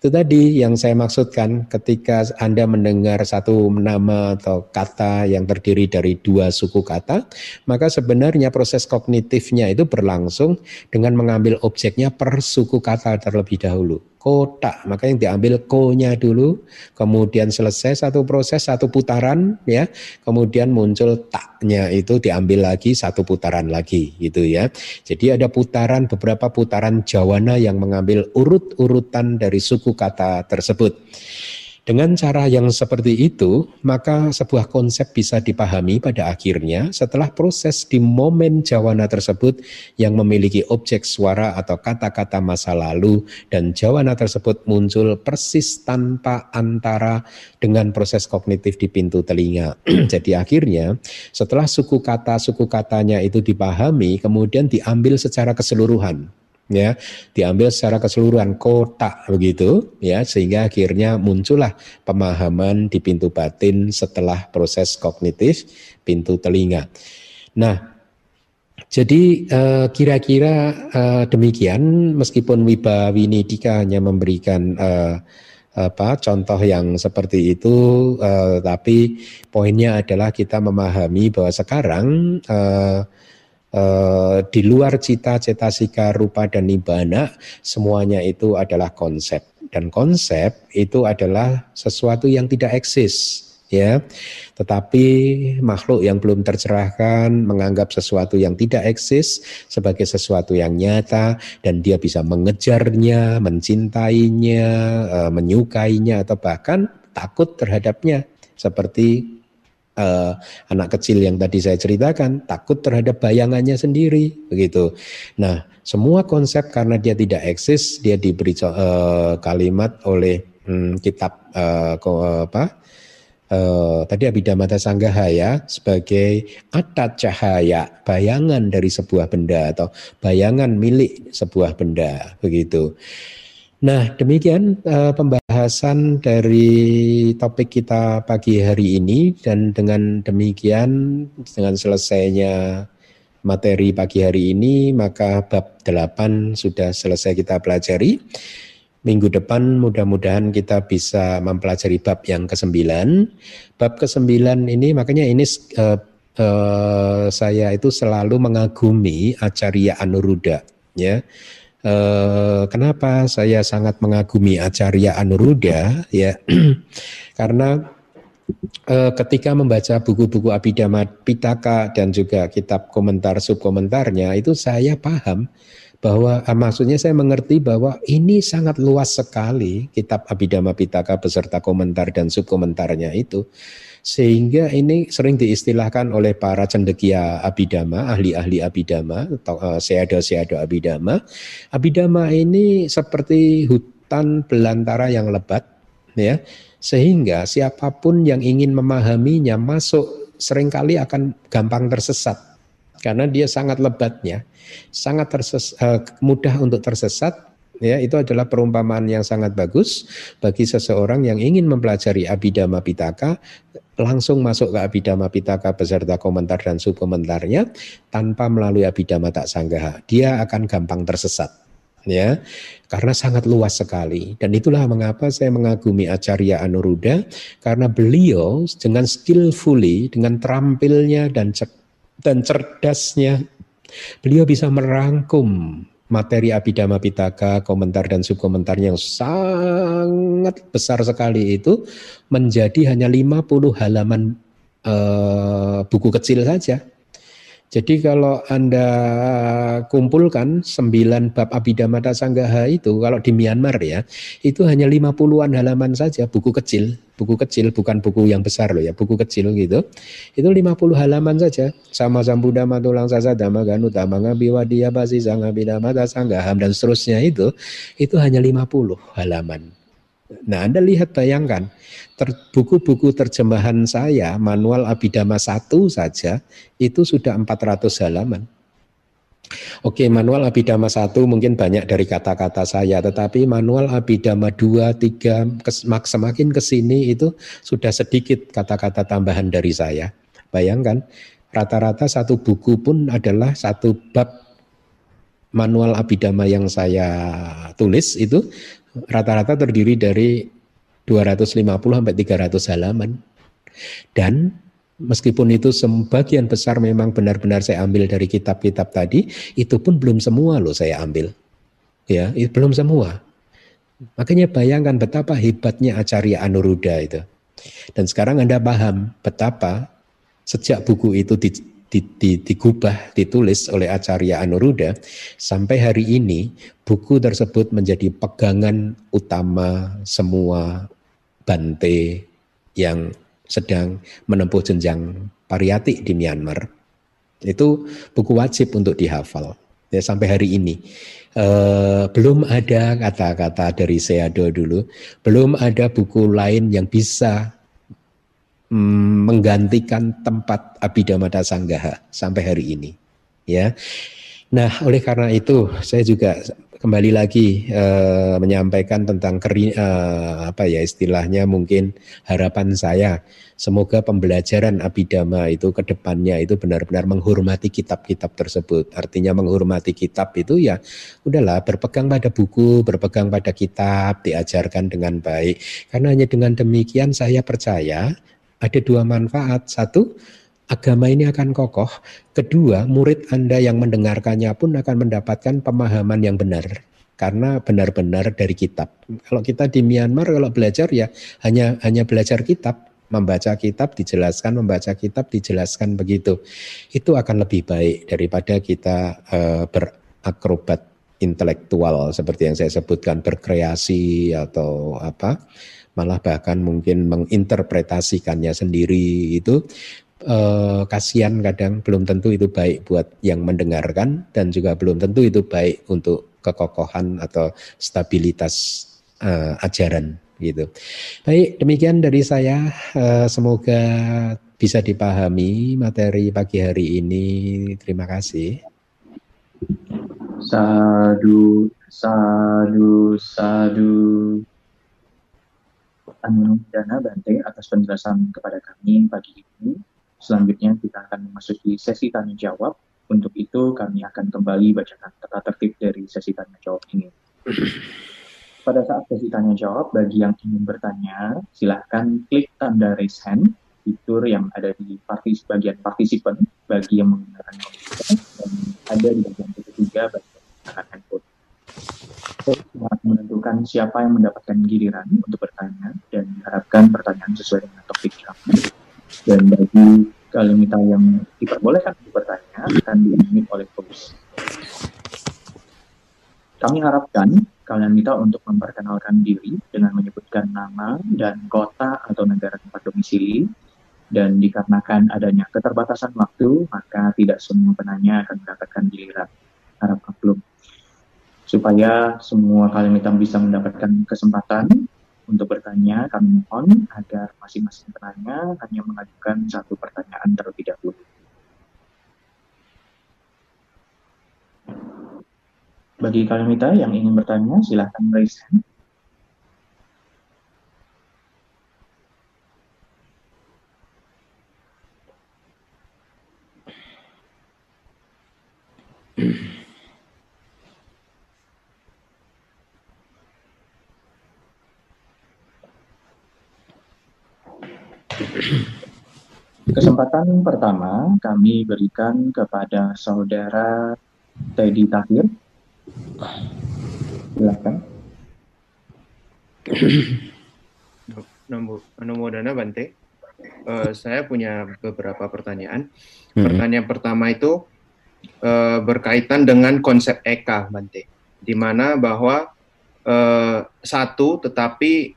Itu tadi yang saya maksudkan ketika Anda mendengar satu nama atau kata yang terdiri dari dua suku kata, maka sebenarnya proses kognitifnya itu berlangsung dengan mengambil objeknya per suku kata terlebih dahulu kotak. Maka yang diambil ko-nya dulu, kemudian selesai satu proses, satu putaran ya, kemudian muncul taknya itu diambil lagi satu putaran lagi gitu ya. Jadi ada putaran beberapa putaran jawana yang mengambil urut-urutan dari suku kata tersebut. Dengan cara yang seperti itu, maka sebuah konsep bisa dipahami pada akhirnya setelah proses di momen jawana tersebut yang memiliki objek suara atau kata-kata masa lalu dan jawana tersebut muncul persis tanpa antara dengan proses kognitif di pintu telinga. (clears throat) Jadi akhirnya setelah suku kata-suku katanya itu dipahami, kemudian diambil secara keseluruhan ya diambil secara keseluruhan kotak begitu ya sehingga akhirnya muncullah pemahaman di pintu batin setelah proses kognitif pintu telinga. Nah, jadi eh, kira-kira uh, demikian meskipun Wiba Winidika hanya memberikan uh, apa contoh yang seperti itu tapi poinnya adalah kita memahami bahwa sekarang eh, di luar cita, cetasika, rupa dan nibbana semuanya itu adalah konsep dan konsep itu adalah sesuatu yang tidak eksis ya. Tetapi makhluk yang belum tercerahkan menganggap sesuatu yang tidak eksis sebagai sesuatu yang nyata dan dia bisa mengejarnya, mencintainya, eh, menyukainya atau bahkan takut terhadapnya seperti uh, anak kecil yang tadi saya ceritakan takut terhadap bayangannya sendiri begitu. Nah, semua konsep karena dia tidak eksis, dia diberi uh, kalimat oleh hmm, kitab uh, apa? Uh, tadi Abhidhamma Sanggaha ya sebagai atat cahaya bayangan dari sebuah benda atau bayangan milik sebuah benda begitu. Nah, demikian uh, pembahasan dari topik kita pagi hari ini dan dengan demikian dengan selesainya materi pagi hari ini maka bab 8 sudah selesai kita pelajari. Minggu depan mudah-mudahan kita bisa mempelajari bab yang ke-9. Bab ke-9 ini makanya ini uh, uh, saya itu selalu mengagumi Acarya Anuruddha ya Eh, kenapa saya sangat mengagumi Acarya Anuruddha ya? (clears throat) Karena eh, ketika membaca buku-buku Abhidhamma Pitaka dan juga kitab komentar subkomentarnya itu saya paham bahwa ah, maksudnya saya mengerti bahwa ini sangat luas sekali kitab Abhidhamma Pitaka beserta komentar dan subkomentarnya itu sehingga ini sering diistilahkan oleh para cendekia abidama, ahli-ahli abidama, atau uh, seado-seado abidama. Abidama ini seperti hutan belantara yang lebat, ya, sehingga siapa pun yang ingin memahaminya masuk sering kali akan gampang tersesat karena dia sangat lebatnya, sangat terses, uh, mudah untuk tersesat ya itu adalah perumpamaan yang sangat bagus bagi seseorang yang ingin mempelajari Abhidhamma Pitaka langsung masuk ke Abhidhamma Pitaka beserta komentar dan subkomentarnya tanpa melalui Abhidhamma Tak Sanggaha dia akan gampang tersesat. Ya karena sangat luas sekali. Dan itulah mengapa saya mengagumi Acarya Anuruddha karena beliau dengan skillfully dengan terampilnya dan dan cerdasnya beliau bisa merangkum materi Abhidhamma Pitaka, komentar dan subkomentar yang sangat besar sekali itu menjadi hanya 50 halaman uh, buku kecil saja. Jadi kalau Anda kumpulkan sembilan bab Abhidhamma Sanggaha itu kalau di Myanmar ya, itu hanya 50-an halaman saja buku kecil, buku kecil bukan buku yang besar loh ya, buku kecil gitu. Itu 50 halaman saja. Sama Sambuddha Matulang Sasa Dhamma Ganu Dhamma Biwadiya Basi Sangha Abhidhamma Sanggaham dan seterusnya itu itu hanya 50 halaman. Nah, Anda lihat bayangkan, buku-buku ter, terjemahan saya, manual Abhidhamma 1 saja, itu sudah 400 halaman. Oke, manual Abhidhamma 1 mungkin banyak dari kata-kata saya, tetapi manual Abhidhamma 2, 3, kes, semakin ke sini itu sudah sedikit kata-kata tambahan dari saya. Bayangkan, rata-rata satu buku pun adalah satu bab manual Abhidhamma yang saya tulis itu rata-rata terdiri dari 250 sampai 300 halaman. Dan meskipun itu sebagian besar memang benar-benar saya ambil dari kitab-kitab tadi, itu pun belum semua loh saya ambil. Ya, belum semua. Makanya bayangkan betapa hebatnya Acarya Anuruddha itu. Dan sekarang Anda paham betapa sejak buku itu digubah, ditulis oleh Acarya Anuruddha, sampai hari ini buku tersebut menjadi pegangan utama semua Bante yang sedang menempuh jenjang pariyati di Myanmar. Itu buku wajib untuk dihafal. Ya, sampai hari ini. Uh, belum ada kata-kata dari Seado dulu, belum ada buku lain yang bisa menggantikan tempat Abhidhamma Sanggaha sampai hari ini. Ya. Nah, oleh karena itu saya juga kembali lagi uh, menyampaikan tentang keri, uh, apa ya istilahnya mungkin harapan saya semoga pembelajaran abidama itu ke depannya itu benar-benar menghormati kitab-kitab tersebut. Artinya menghormati kitab itu ya udahlah berpegang pada buku, berpegang pada kitab, diajarkan dengan baik. Karena hanya dengan demikian saya percaya ada dua manfaat. Satu, agama ini akan kokoh. Kedua, murid Anda yang mendengarkannya pun akan mendapatkan pemahaman yang benar karena benar-benar dari kitab. Kalau kita di Myanmar kalau belajar ya hanya hanya belajar kitab, membaca kitab dijelaskan, membaca kitab dijelaskan begitu. Itu akan lebih baik daripada kita uh, berakrobat intelektual seperti yang saya sebutkan berkreasi atau apa malah bahkan mungkin menginterpretasikannya sendiri itu eh, kasihan kadang belum tentu itu baik buat yang mendengarkan dan juga belum tentu itu baik untuk kekokohan atau stabilitas eh, ajaran gitu. Baik, demikian dari saya. Eh, semoga bisa dipahami materi pagi hari ini. Terima kasih.
Sadu, sadu, sadu. Anu Dana Bante atas penjelasan kepada kami pagi ini. Selanjutnya kita akan memasuki sesi tanya jawab. Untuk itu kami akan kembali bacakan tata tertib dari sesi tanya jawab ini. Pada saat sesi tanya jawab, bagi yang ingin bertanya, silahkan klik tanda raise hand fitur yang ada di partis bagian partisipan bagi yang menggunakan komputer dan ada di bagian ketiga bagi yang menggunakan handphone menentukan siapa yang mendapatkan giliran untuk bertanya dan diharapkan pertanyaan sesuai dengan topik kami. Dan bagi kalimita yang diperbolehkan untuk bertanya akan diunit oleh host. Kami harapkan kalian minta untuk memperkenalkan diri dengan menyebutkan nama dan kota atau negara tempat domisili. Dan dikarenakan adanya keterbatasan waktu, maka tidak semua penanya akan mendapatkan giliran. Harap maklum supaya semua kalian hitam bisa mendapatkan kesempatan untuk bertanya, kami mohon agar masing-masing penanya hanya mengajukan satu pertanyaan terlebih dahulu. Bagi kalian yang ingin bertanya, silahkan raise hand. (clears throat) Kesempatan pertama kami berikan kepada saudara Teddy Tahir. Silakan.
Nomor Dana Bante. Uh, saya punya beberapa pertanyaan. Hmm. Pertanyaan pertama itu uh, berkaitan dengan konsep eka Bante, di mana bahwa uh, satu tetapi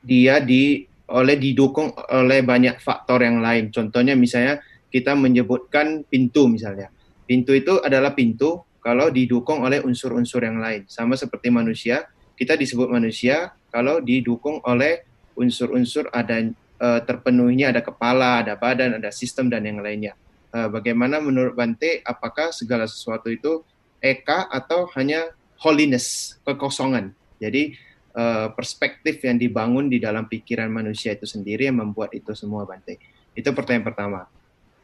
dia di oleh didukung oleh banyak faktor yang lain. Contohnya misalnya kita menyebutkan pintu misalnya. Pintu itu adalah pintu kalau didukung oleh unsur-unsur yang lain. Sama seperti manusia, kita disebut manusia kalau didukung oleh unsur-unsur ada uh, terpenuhinya ada kepala, ada badan, ada sistem dan yang lainnya. Uh, bagaimana menurut Bante apakah segala sesuatu itu eka atau hanya holiness, kekosongan. Jadi uh, perspektif yang dibangun di dalam pikiran manusia itu sendiri yang membuat itu semua Bante. Itu pertanyaan pertama.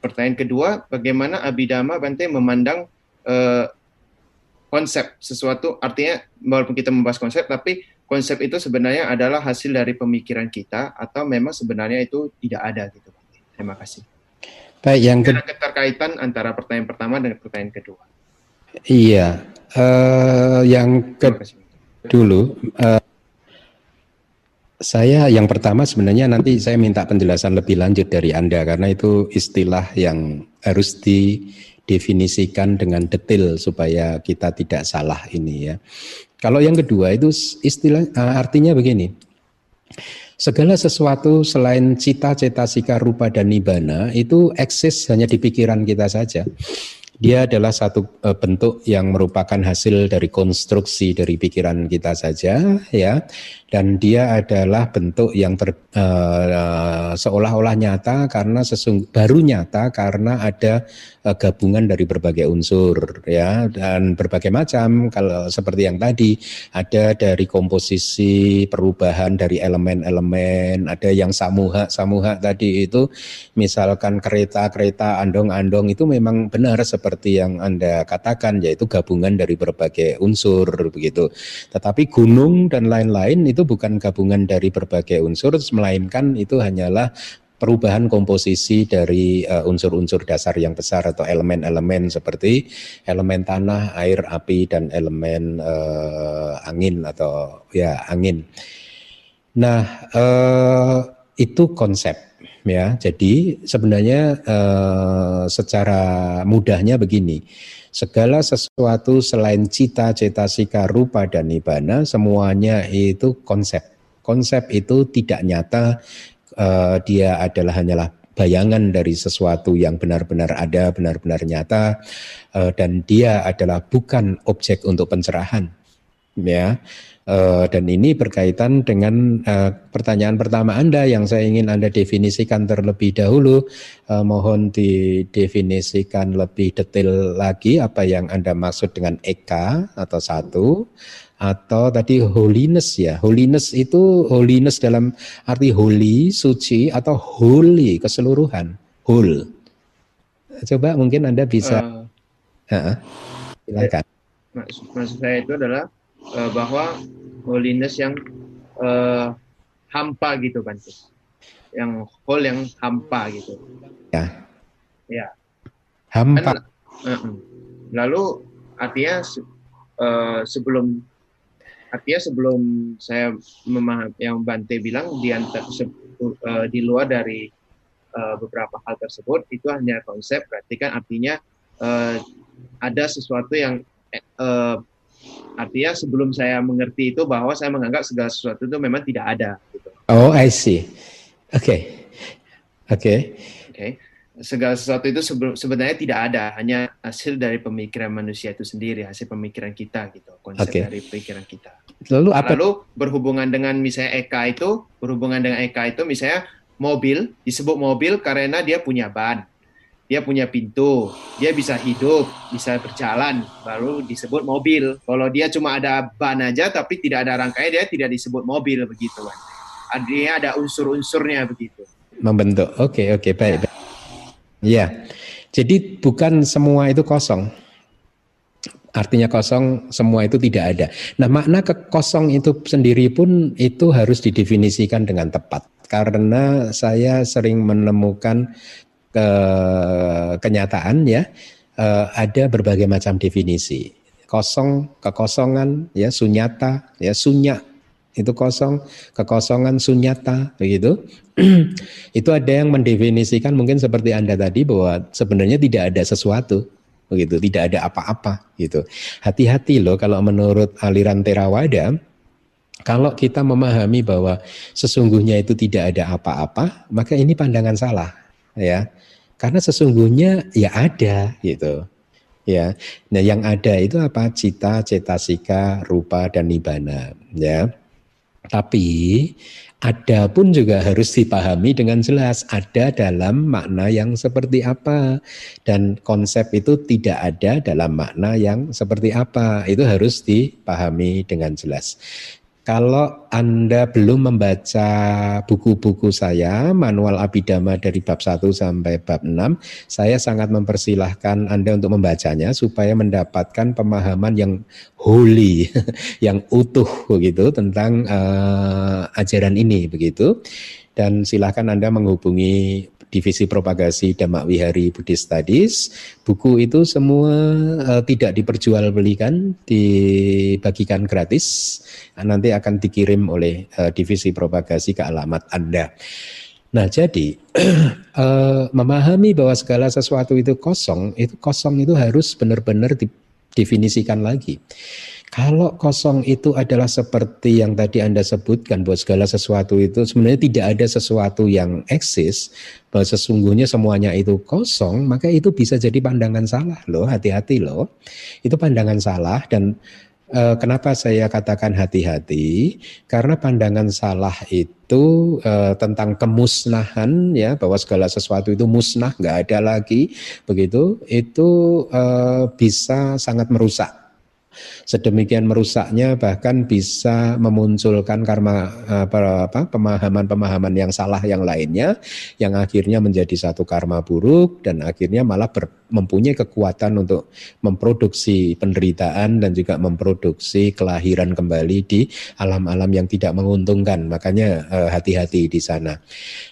Pertanyaan kedua, bagaimana Abhidhamma Bante memandang uh, konsep sesuatu artinya walaupun kita membahas konsep tapi konsep itu sebenarnya adalah hasil dari pemikiran kita atau memang sebenarnya itu tidak ada gitu. Terima kasih.
Baik, yang
ke keterkaitan antara pertanyaan pertama dan pertanyaan kedua.
Iya, uh, yang ke dulu uh, saya yang pertama sebenarnya nanti saya minta penjelasan lebih lanjut dari Anda karena itu istilah yang harus didefinisikan dengan detail supaya kita tidak salah ini ya. Kalau yang kedua itu istilah uh, artinya begini. Segala sesuatu selain cita, cetasika, rupa, dan nibana itu eksis hanya di pikiran kita saja. Dia adalah satu uh, bentuk yang merupakan hasil dari konstruksi dari pikiran kita saja, ya. Dan dia adalah bentuk yang ter, uh, seolah-olah nyata karena sesung baru nyata karena ada uh, gabungan dari berbagai unsur ya. Dan berbagai macam kalau seperti yang tadi ada dari komposisi perubahan dari elemen-elemen ada yang samuha samuha tadi itu. Misalkan kereta-kereta andong-andong itu memang benar seperti yang Anda katakan yaitu gabungan dari berbagai unsur begitu tetapi gunung dan lain-lain itu bukan gabungan dari berbagai unsur, melainkan itu hanyalah perubahan komposisi dari uh, unsur-unsur dasar yang besar atau elemen-elemen seperti elemen tanah, air, api dan elemen uh, angin atau ya angin. Nah, uh, itu konsep ya. Jadi sebenarnya uh, secara mudahnya begini segala sesuatu selain cita, cetasika, rupa, dan nibana, semuanya itu konsep. Konsep itu tidak nyata, uh, dia adalah hanyalah bayangan dari sesuatu yang benar-benar ada, benar-benar nyata, uh, dan dia adalah bukan objek untuk pencerahan. Ya, dan ini berkaitan dengan uh, pertanyaan pertama Anda yang saya ingin Anda definisikan terlebih dahulu. Uh, mohon didefinisikan lebih detail lagi apa yang Anda maksud dengan eka atau satu atau tadi holiness ya. Holiness itu holiness dalam arti holy, suci atau holy keseluruhan. Whole. Coba mungkin Anda bisa uh, uh, silakan.
Maksud saya itu adalah uh, bahwa holiness yang uh, hampa gitu kan yang whole yang hampa gitu.
Ya.
Ya.
Hampa. Kan,
uh, lalu artinya uh, sebelum artinya sebelum saya memahami yang Bante bilang di antar uh, di luar dari uh, beberapa hal tersebut itu hanya konsep berarti kan artinya uh, ada sesuatu yang uh, Artinya sebelum saya mengerti itu bahwa saya menganggap segala sesuatu itu memang tidak ada. Gitu.
Oh, I see. Oke, okay. oke.
Okay. Oke. Okay. Segala sesuatu itu sebenarnya tidak ada, hanya hasil dari pemikiran manusia itu sendiri, hasil pemikiran kita gitu, konsep okay. dari pikiran kita.
Lalu apa?
Lalu berhubungan dengan misalnya Eka itu, berhubungan dengan Eka itu misalnya mobil disebut mobil karena dia punya ban dia punya pintu, dia bisa hidup, bisa berjalan, baru disebut mobil. Kalau dia cuma ada ban aja tapi tidak ada rangkaian, dia tidak disebut mobil begitu. Artinya ada unsur-unsurnya begitu.
Membentuk. Oke, okay, oke, okay, baik. Iya. Jadi bukan semua itu kosong. Artinya kosong, semua itu tidak ada. Nah, makna kekosong itu sendiri pun itu harus didefinisikan dengan tepat. Karena saya sering menemukan ke kenyataan ya uh, ada berbagai macam definisi. Kosong kekosongan ya sunyata ya sunya itu kosong. Kekosongan sunyata begitu. (clears throat) Itu ada yang mendefinisikan mungkin seperti anda tadi bahwa sebenarnya tidak ada sesuatu begitu. Tidak ada apa-apa gitu. Hati-hati loh kalau menurut aliran Theravada kalau kita memahami bahwa sesungguhnya itu tidak ada apa-apa maka ini pandangan salah ya karena sesungguhnya ya ada gitu. Ya. Nah, yang ada itu apa? Cita, cetasika, rupa dan nibana, ya. Tapi ada pun juga harus dipahami dengan jelas ada dalam makna yang seperti apa dan konsep itu tidak ada dalam makna yang seperti apa itu harus dipahami dengan jelas kalau Anda belum membaca buku-buku saya, manual Abidama dari bab 1 sampai bab 6, saya sangat mempersilahkan Anda untuk membacanya supaya mendapatkan pemahaman yang holy, (laughs) yang utuh begitu tentang uh, ajaran ini begitu. Dan silahkan Anda menghubungi Divisi Propagasi Damak Wihari Buddhist Studies. Buku itu semua uh, tidak diperjualbelikan, dibagikan gratis. Nanti akan dikirim oleh uh, Divisi Propagasi ke alamat Anda. Nah, jadi uh, (clears throat) memahami bahwa segala sesuatu itu kosong, itu kosong itu harus benar-benar didefinisikan lagi. Kalau kosong itu adalah seperti yang tadi Anda sebutkan bahwa segala sesuatu itu sebenarnya tidak ada sesuatu yang eksis, bahwa sesungguhnya semuanya itu kosong, maka itu bisa jadi pandangan salah loh, hati-hati loh. Itu pandangan salah dan e, kenapa saya katakan hati-hati? Karena pandangan salah itu e, tentang kemusnahan ya, bahwa segala sesuatu itu musnah, nggak ada lagi, begitu, itu e, bisa sangat merusak Sedemikian merusaknya bahkan bisa memunculkan karma apa, pemahaman-pemahaman yang salah yang lainnya yang akhirnya menjadi satu karma buruk dan akhirnya malah ber, mempunyai kekuatan untuk memproduksi penderitaan dan juga memproduksi kelahiran kembali di alam-alam yang tidak menguntungkan. Makanya eh, hati-hati di sana.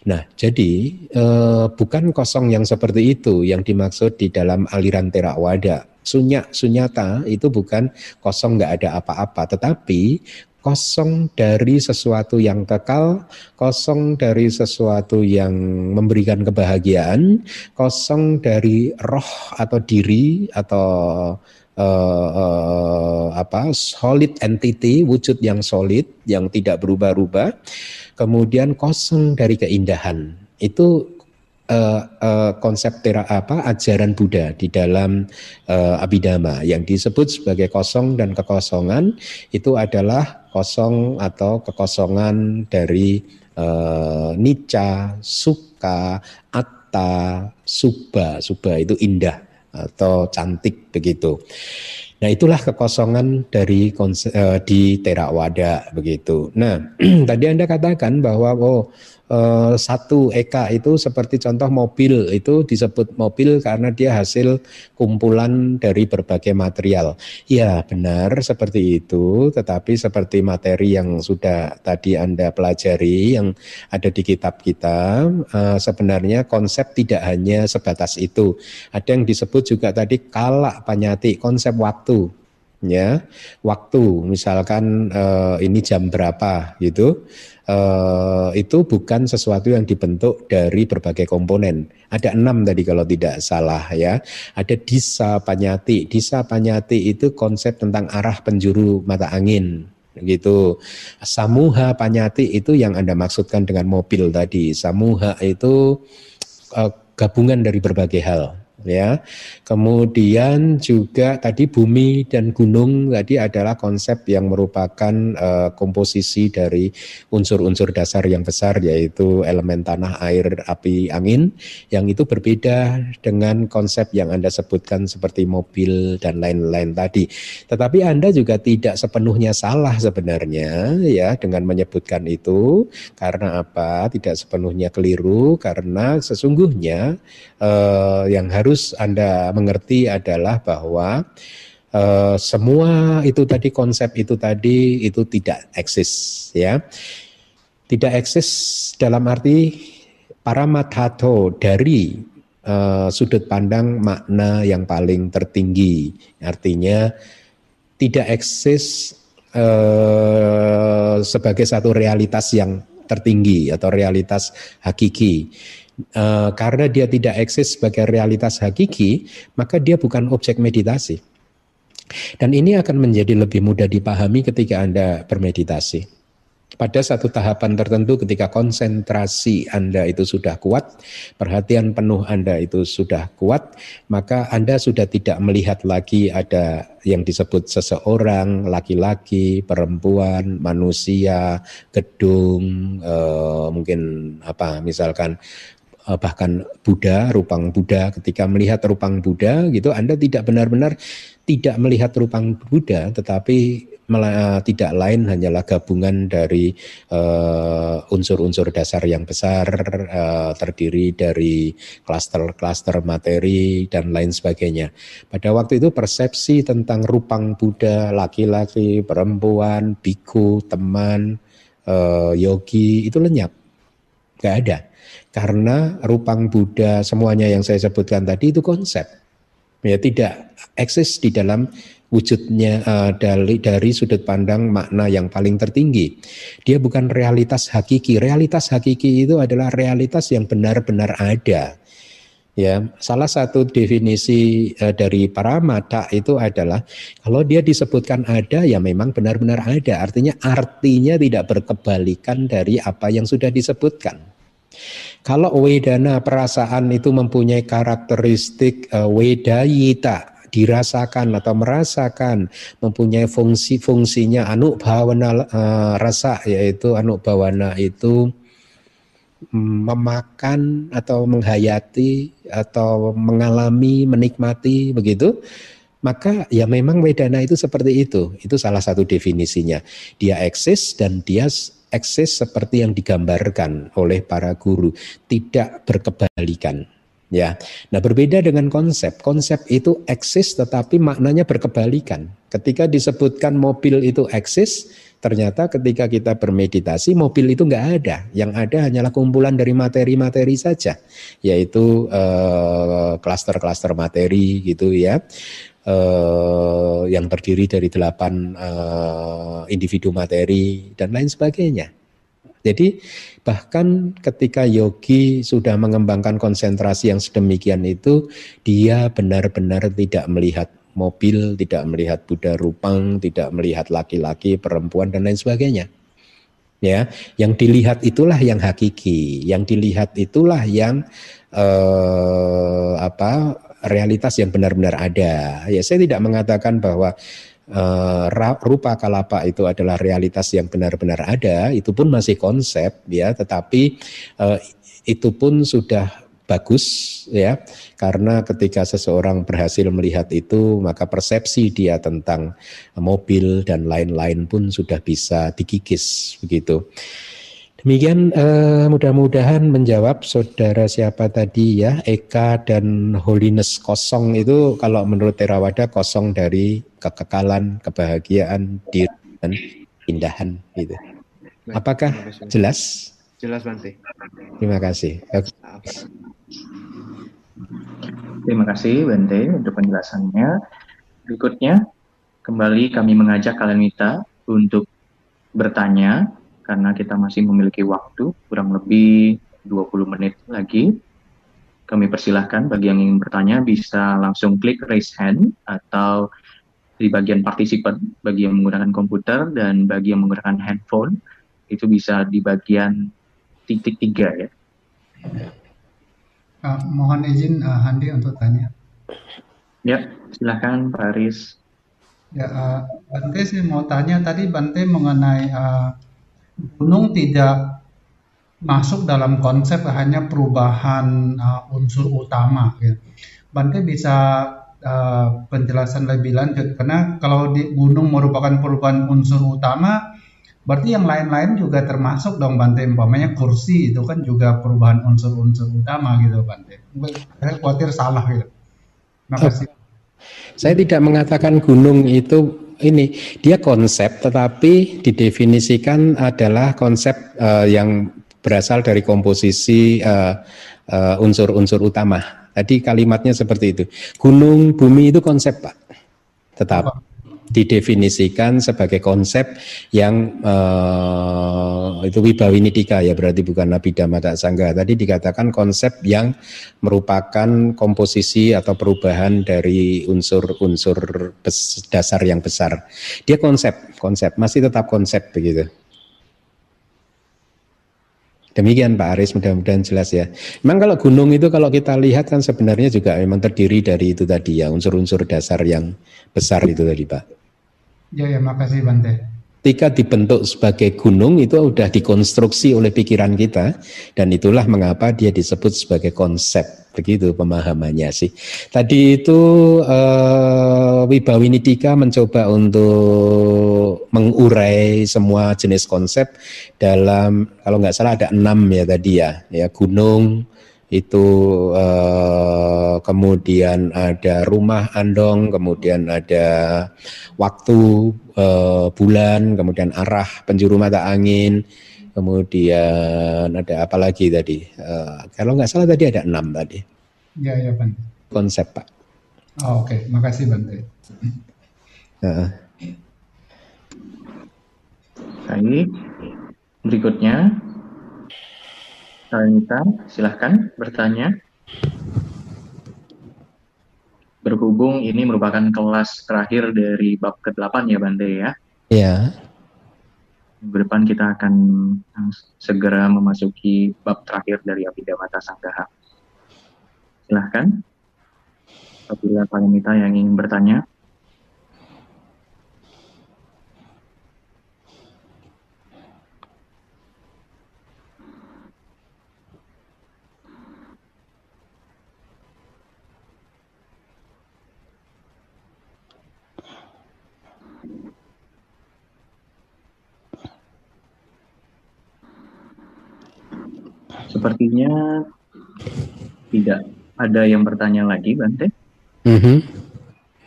Nah, jadi eh, bukan kosong yang seperti itu yang dimaksud di dalam aliran terawada Sunya, sunyata itu bukan kosong nggak ada apa-apa, tetapi kosong dari sesuatu yang kekal, kosong dari sesuatu yang memberikan kebahagiaan, kosong dari roh atau diri atau uh, uh, apa solid entity, wujud yang solid yang tidak berubah-ubah, kemudian kosong dari keindahan. Itu uh, uh, konsep tera apa ajaran Buddha di dalam uh, Abhidhamma yang disebut sebagai kosong dan kekosongan itu adalah kosong atau kekosongan dari uh, nica, suka, atta, subha. Subha itu indah atau cantik begitu. Nah itulah kekosongan dari uh, di Theravada begitu. Nah (clears throat) tadi anda katakan bahwa oh Eh, satu eka itu seperti contoh mobil itu disebut mobil karena dia hasil kumpulan dari berbagai material. Ya benar seperti itu, tetapi seperti materi yang sudah tadi Anda pelajari yang ada di kitab kita, uh, sebenarnya konsep tidak hanya sebatas itu. Ada yang disebut juga tadi kalak panyati, konsep waktu ya waktu misalkan uh, ini jam berapa gitu uh, itu bukan sesuatu yang dibentuk dari berbagai komponen. Ada enam tadi kalau tidak salah ya. Ada disa panyati. Disa panyati itu konsep tentang arah penjuru mata angin gitu. Samuha panyati itu yang anda maksudkan dengan mobil tadi. Samuha itu uh, gabungan dari berbagai hal ya. Kemudian juga tadi bumi dan gunung tadi adalah konsep yang merupakan uh, komposisi dari unsur-unsur dasar yang besar yaitu elemen tanah, air, api, angin yang itu berbeda dengan konsep yang Anda sebutkan seperti mobil dan lain-lain tadi. Tetapi Anda juga tidak sepenuhnya salah sebenarnya ya dengan menyebutkan itu karena apa? Tidak sepenuhnya keliru karena sesungguhnya uh, yang harus harus Anda mengerti adalah bahwa uh, semua itu tadi konsep itu tadi itu tidak eksis ya. Tidak eksis dalam arti para mathato dari uh, sudut pandang makna yang paling tertinggi. Artinya tidak eksis uh, sebagai satu realitas yang tertinggi atau realitas hakiki. Uh, karena dia tidak eksis sebagai realitas hakiki, maka dia bukan objek meditasi. Dan ini akan menjadi lebih mudah dipahami ketika Anda bermeditasi. Pada satu tahapan tertentu ketika konsentrasi Anda itu sudah kuat, perhatian penuh Anda itu sudah kuat, maka Anda sudah tidak melihat lagi ada yang disebut seseorang, laki-laki, perempuan, manusia, gedung, eh, mungkin apa misalkan eh, bahkan Buddha, rupang Buddha, ketika melihat rupang Buddha gitu, Anda tidak benar-benar tidak melihat rupang Buddha, tetapi tidak lain hanyalah gabungan dari uh, unsur-unsur dasar yang besar uh, terdiri dari klaster-klaster materi dan lain sebagainya. Pada waktu itu persepsi tentang rupang Buddha, laki-laki, perempuan, biku, teman, uh, yogi itu lenyap. Gak ada. Karena rupang Buddha semuanya yang saya sebutkan tadi itu konsep. Ya tidak eksis di dalam wujudnya uh, dari dari sudut pandang makna yang paling tertinggi. Dia bukan realitas hakiki. Realitas hakiki itu adalah realitas yang benar-benar ada. Ya, salah satu definisi uh, dari para mata itu adalah kalau dia disebutkan ada ya memang benar-benar ada. Artinya artinya tidak berkebalikan dari apa yang sudah disebutkan. Kalau wedana perasaan itu mempunyai karakteristik uh, wedayita dirasakan atau merasakan mempunyai fungsi-fungsinya anu bawana uh, rasa yaitu anu bawana itu mm, memakan atau menghayati atau mengalami menikmati begitu maka ya memang wedana itu seperti itu. Itu salah satu definisinya. Dia eksis dan dia eksis seperti yang digambarkan oleh para guru tidak berkebalikan Ya, nah berbeda dengan konsep. Konsep itu eksis tetapi maknanya berkebalikan. Ketika disebutkan mobil itu eksis, ternyata ketika kita bermeditasi mobil itu nggak ada. Yang ada hanyalah kumpulan dari materi-materi saja, yaitu klaster klaster-klaster materi gitu ya. Uh, yang terdiri dari delapan uh, individu materi dan lain sebagainya. Jadi bahkan ketika yogi sudah mengembangkan konsentrasi yang sedemikian itu, dia benar-benar tidak melihat mobil, tidak melihat Buddha rupang, tidak melihat laki-laki, perempuan dan lain sebagainya. Ya, yang dilihat itulah yang hakiki, yang dilihat itulah yang eh, apa realitas yang benar-benar ada. Ya, saya tidak mengatakan bahwa uh, rupa kalapa itu adalah realitas yang benar-benar ada, itu pun masih konsep ya, tetapi uh, itu pun sudah bagus ya karena ketika seseorang berhasil melihat itu maka persepsi dia tentang mobil dan lain-lain pun sudah bisa dikikis begitu. Demikian uh, mudah-mudahan menjawab saudara siapa tadi ya Eka dan Holiness kosong itu kalau menurut Theravada kosong dari kekekalan, kebahagiaan, diri dan indahan gitu. Apakah jelas?
Jelas Bante.
Terima kasih.
Terima kasih Bante untuk penjelasannya. Berikutnya kembali kami mengajak kalian Mita untuk bertanya karena kita masih memiliki waktu kurang lebih 20 menit lagi. Kami persilahkan bagi yang ingin bertanya bisa langsung klik raise hand atau di bagian partisipan bagi yang menggunakan komputer dan bagi yang menggunakan handphone itu bisa di bagian titik tiga ya.
Uh, mohon izin uh, Handi untuk tanya.
Ya, silahkan Pak Aris.
Ya, uh, Bante saya mau tanya tadi Bante mengenai uh, gunung tidak masuk dalam konsep hanya perubahan uh, unsur utama. Ya. Bante bisa uh, penjelasan lebih lanjut karena kalau di gunung merupakan perubahan unsur utama, berarti yang lain-lain juga termasuk dong Bante. Umpamanya kursi itu kan juga perubahan unsur-unsur utama gitu Bante. Saya khawatir salah gitu. Terima kasih.
Saya tidak mengatakan gunung itu ini dia konsep tetapi didefinisikan adalah konsep uh, yang berasal dari komposisi uh, uh, unsur-unsur utama. Tadi kalimatnya seperti itu. Gunung, bumi itu konsep, Pak. Tetap didefinisikan sebagai konsep yang uh, itu wibawinidika ya berarti bukan nabi tak sangga tadi dikatakan konsep yang merupakan komposisi atau perubahan dari unsur-unsur dasar yang besar dia konsep konsep masih tetap konsep begitu Demikian Pak Aris, mudah-mudahan jelas ya. Memang kalau gunung itu kalau kita lihat kan sebenarnya juga memang terdiri dari itu tadi ya, unsur-unsur dasar yang besar itu tadi Pak.
Ya, ya, makasih Bante
ketika dibentuk sebagai gunung itu sudah dikonstruksi oleh pikiran kita dan itulah mengapa dia disebut sebagai konsep. Begitu pemahamannya sih. Tadi itu uh, Wibawinidika mencoba untuk mengurai semua jenis konsep dalam kalau nggak salah ada enam ya tadi ya. Ya gunung itu eh, kemudian ada rumah andong, kemudian ada waktu eh, bulan, kemudian arah penjuru mata angin, kemudian ada apa lagi tadi? Eh, kalau nggak salah tadi ada enam tadi.
Ya, ya, Bang.
Konsep, Pak.
Oh, Oke, okay. makasih Bante.
Uh. Baik, berikutnya Karenita, silahkan bertanya. Berhubung ini merupakan kelas terakhir dari bab ke-8 ya Bante ya?
Iya.
Minggu depan kita akan segera memasuki bab terakhir dari Abhidhamata Sanggaha. Silahkan. Apabila Karenita yang ingin bertanya. Sepertinya tidak ada yang bertanya lagi, Bante. Mm -hmm.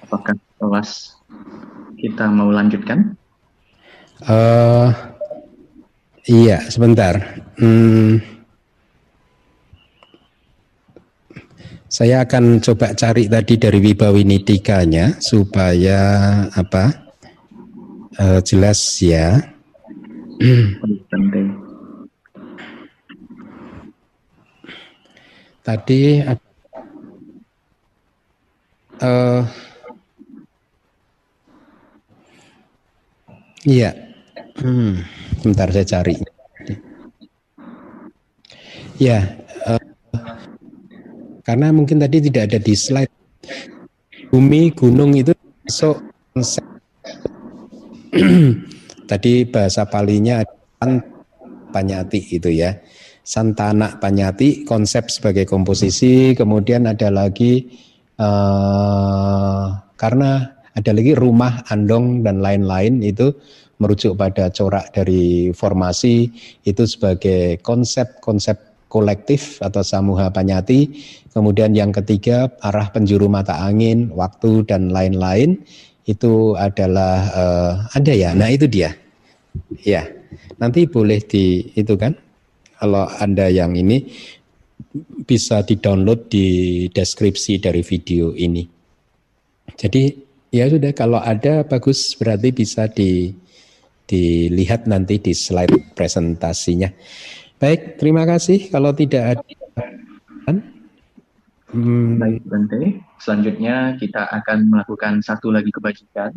Apakah kelas kita mau lanjutkan?
Uh, iya, sebentar. Hmm, saya akan coba cari tadi dari Wibawinidikanya supaya apa uh, jelas ya. Bante. Tadi uh, iya, hmm, sebentar saya cari. Ya, uh, karena mungkin tadi tidak ada di slide. Bumi, gunung itu masuk konsep. (clears throat) tadi bahasa palinya panyati itu ya. Santana Panyati konsep sebagai komposisi. Kemudian ada lagi uh, karena ada lagi rumah andong dan lain-lain itu merujuk pada corak dari formasi. Itu sebagai konsep-konsep kolektif atau samuha panyati. Kemudian yang ketiga arah penjuru mata angin waktu dan lain-lain. Itu adalah uh, ada ya? Nah itu dia. Ya nanti boleh di itu kan kalau Anda yang ini bisa di-download di deskripsi dari video ini. Jadi ya sudah kalau ada bagus berarti bisa di dilihat nanti di slide presentasinya. Baik, terima kasih. Kalau tidak ada
hmm. Baik, Bante. Selanjutnya kita akan melakukan satu lagi kebajikan,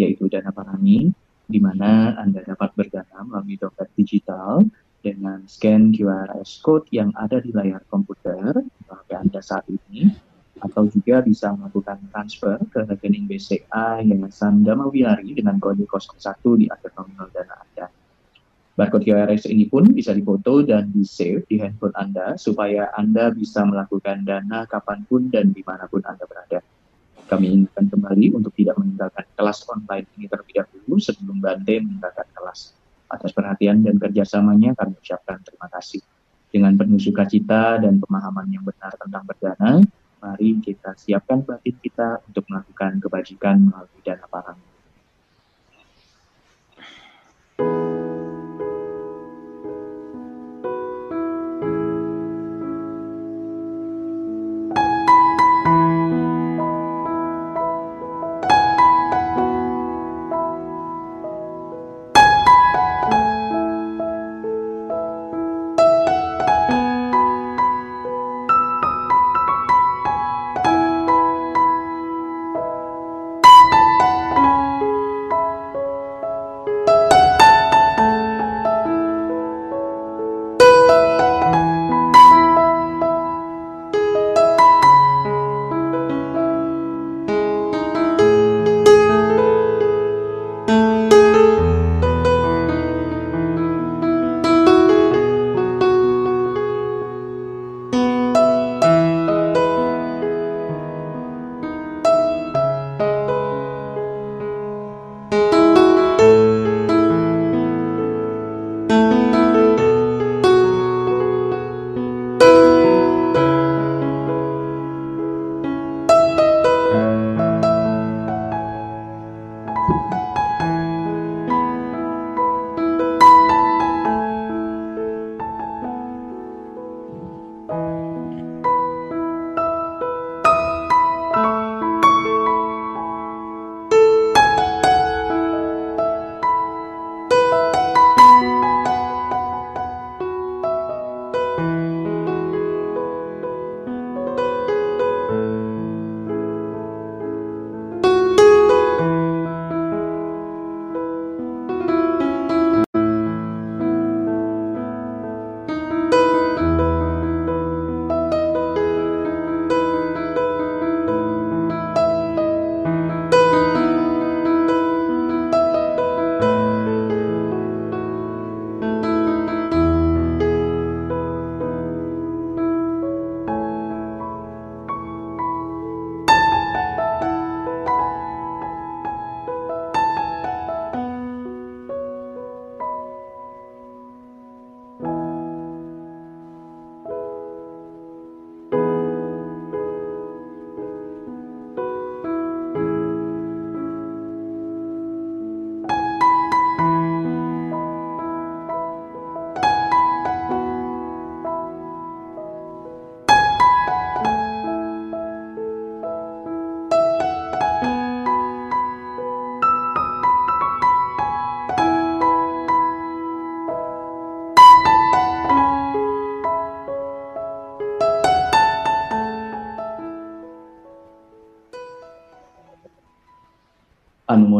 yaitu dana parani, di mana Anda dapat berdana melalui dompet digital dengan scan QR code yang ada di layar komputer HP Anda saat ini atau juga bisa melakukan transfer ke rekening BCA Yayasan Damawiyari dengan kode 01 di akhir nominal dana Anda. Barcode QRS ini pun bisa difoto dan di-save di handphone Anda supaya Anda bisa melakukan dana kapan pun dan di mana pun Anda berada. Kami ingatkan kembali untuk tidak meninggalkan kelas online ini terlebih dahulu sebelum Bante meninggalkan kelas. Atas perhatian dan kerjasamanya kami ucapkan terima kasih. Dengan penuh sukacita dan pemahaman yang benar tentang berdana, mari kita siapkan batin kita untuk melakukan kebajikan melalui dana parang.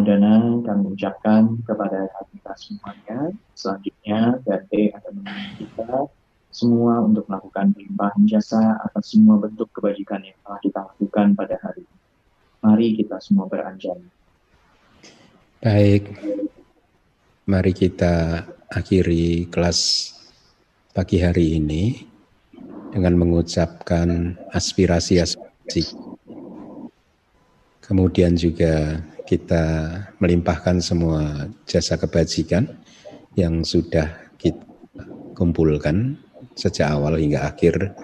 Anumodana kami ucapkan kepada kita semuanya. Selanjutnya, Gante akan menemani kita semua untuk melakukan pelimpahan jasa atas semua bentuk kebajikan yang telah kita lakukan pada hari ini. Mari kita semua beranjak.
Baik, mari kita akhiri kelas pagi hari ini dengan mengucapkan aspirasi-aspirasi. Kemudian juga kita melimpahkan semua jasa kebajikan yang sudah kita kumpulkan sejak awal hingga akhir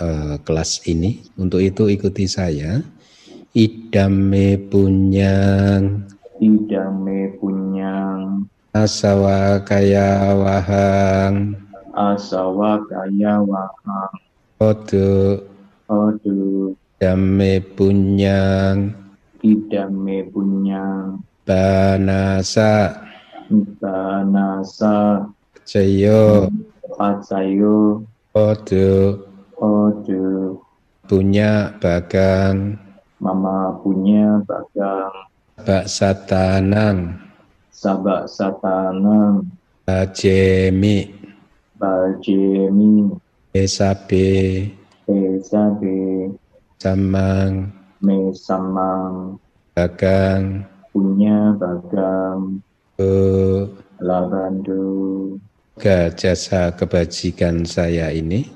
uh, kelas ini. Untuk itu ikuti saya. Idame punyang.
Idame punyang.
Asawa kaya wahang.
Asawa kaya wahang.
Odu.
Odu.
Dame punyang.
Idame punya
banasa
banasa
cayo
pacayo
odu
odu
punya bagang.
Mama punya bagang.
Bak satanang
sabak satanang
bajemi.
Bajemi.
Esabe.
Esabe
samang.
Mesamang
bagang.
Punya bagang.
Ke
labandu.
Semoga jasa kebajikan saya ini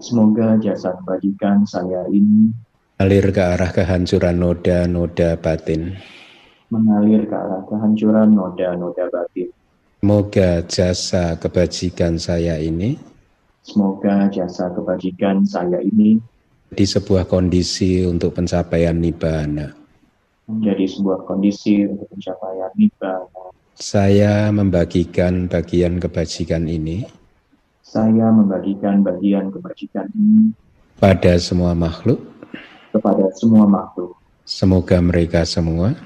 Semoga jasa kebajikan saya ini
mengalir ke arah kehancuran noda-noda batin.
Mengalir ke arah kehancuran noda-noda batin.
Semoga jasa kebajikan saya ini
Semoga jasa kebajikan saya ini
di sebuah kondisi untuk pencapaian nibbana.
Menjadi sebuah kondisi untuk pencapaian nibbana.
Saya membagikan bagian kebajikan ini.
Saya membagikan bagian kebajikan ini
pada semua makhluk.
Kepada semua makhluk.
Semoga mereka semua.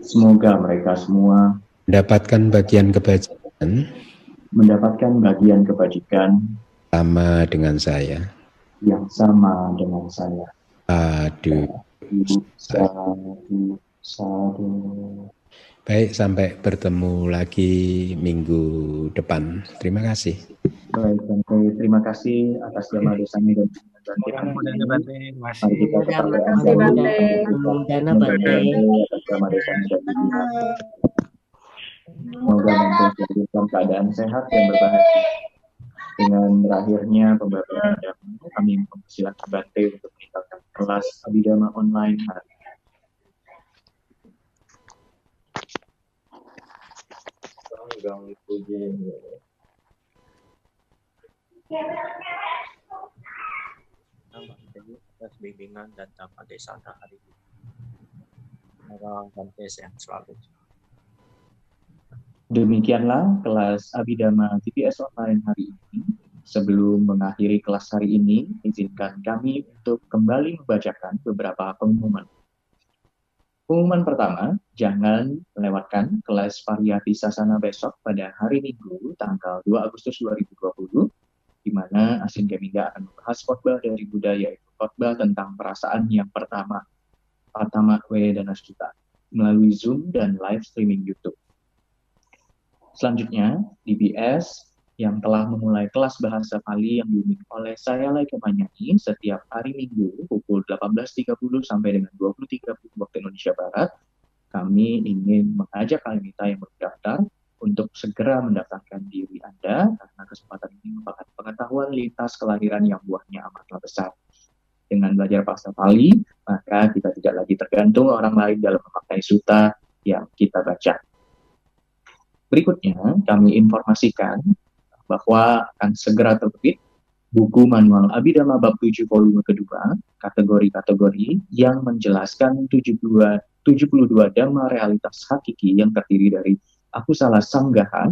Semoga mereka semua
mendapatkan bagian kebajikan.
Mendapatkan bagian kebajikan
sama dengan saya
yang sama dengan saya.
Aduh.
Sadu, sadu.
Baik, sampai bertemu lagi minggu depan. Terima kasih.
Baik, Bante. Terima kasih atas dana dosanya dan
Bante. Terima
kasih. Terima
kasih, Bante. Bante.
Dan Semoga Bante dalam keadaan sehat dan berbahagia dengan berakhirnya pembelajaran kami mempersilahkan Bante untuk meninggalkan kelas Abidama online hari
atas bimbingan dan tanpa desa hari ini. Semoga Bante yang selalu.
Demikianlah kelas Abidama TPS online hari ini. Sebelum mengakhiri kelas hari ini, izinkan kami untuk kembali membacakan beberapa pengumuman. Pengumuman pertama, jangan melewatkan kelas variasi sasana besok pada hari Minggu, tanggal 2 Agustus 2020, di mana Asin Gaminda akan membahas khotbah dari budaya, yaitu khotbah tentang perasaan yang pertama, Patama W dan melalui Zoom dan live streaming YouTube. Selanjutnya, DBS yang telah memulai kelas bahasa Pali yang dibimbing oleh saya Lai Kemanyani setiap hari Minggu pukul 18.30 sampai dengan 20.30 waktu Indonesia Barat. Kami ingin mengajak kalian kita yang berdaftar untuk segera mendaftarkan diri Anda karena kesempatan ini merupakan pengetahuan lintas kelahiran yang buahnya amatlah besar. Dengan belajar bahasa Pali, maka kita tidak lagi tergantung orang lain dalam memakai suta yang kita baca. Berikutnya, kami informasikan bahwa akan segera terbit buku manual Abidama bab 7 volume kedua, kategori-kategori yang menjelaskan 72, 72 dhamma realitas hakiki yang terdiri dari aku salah sanggaha,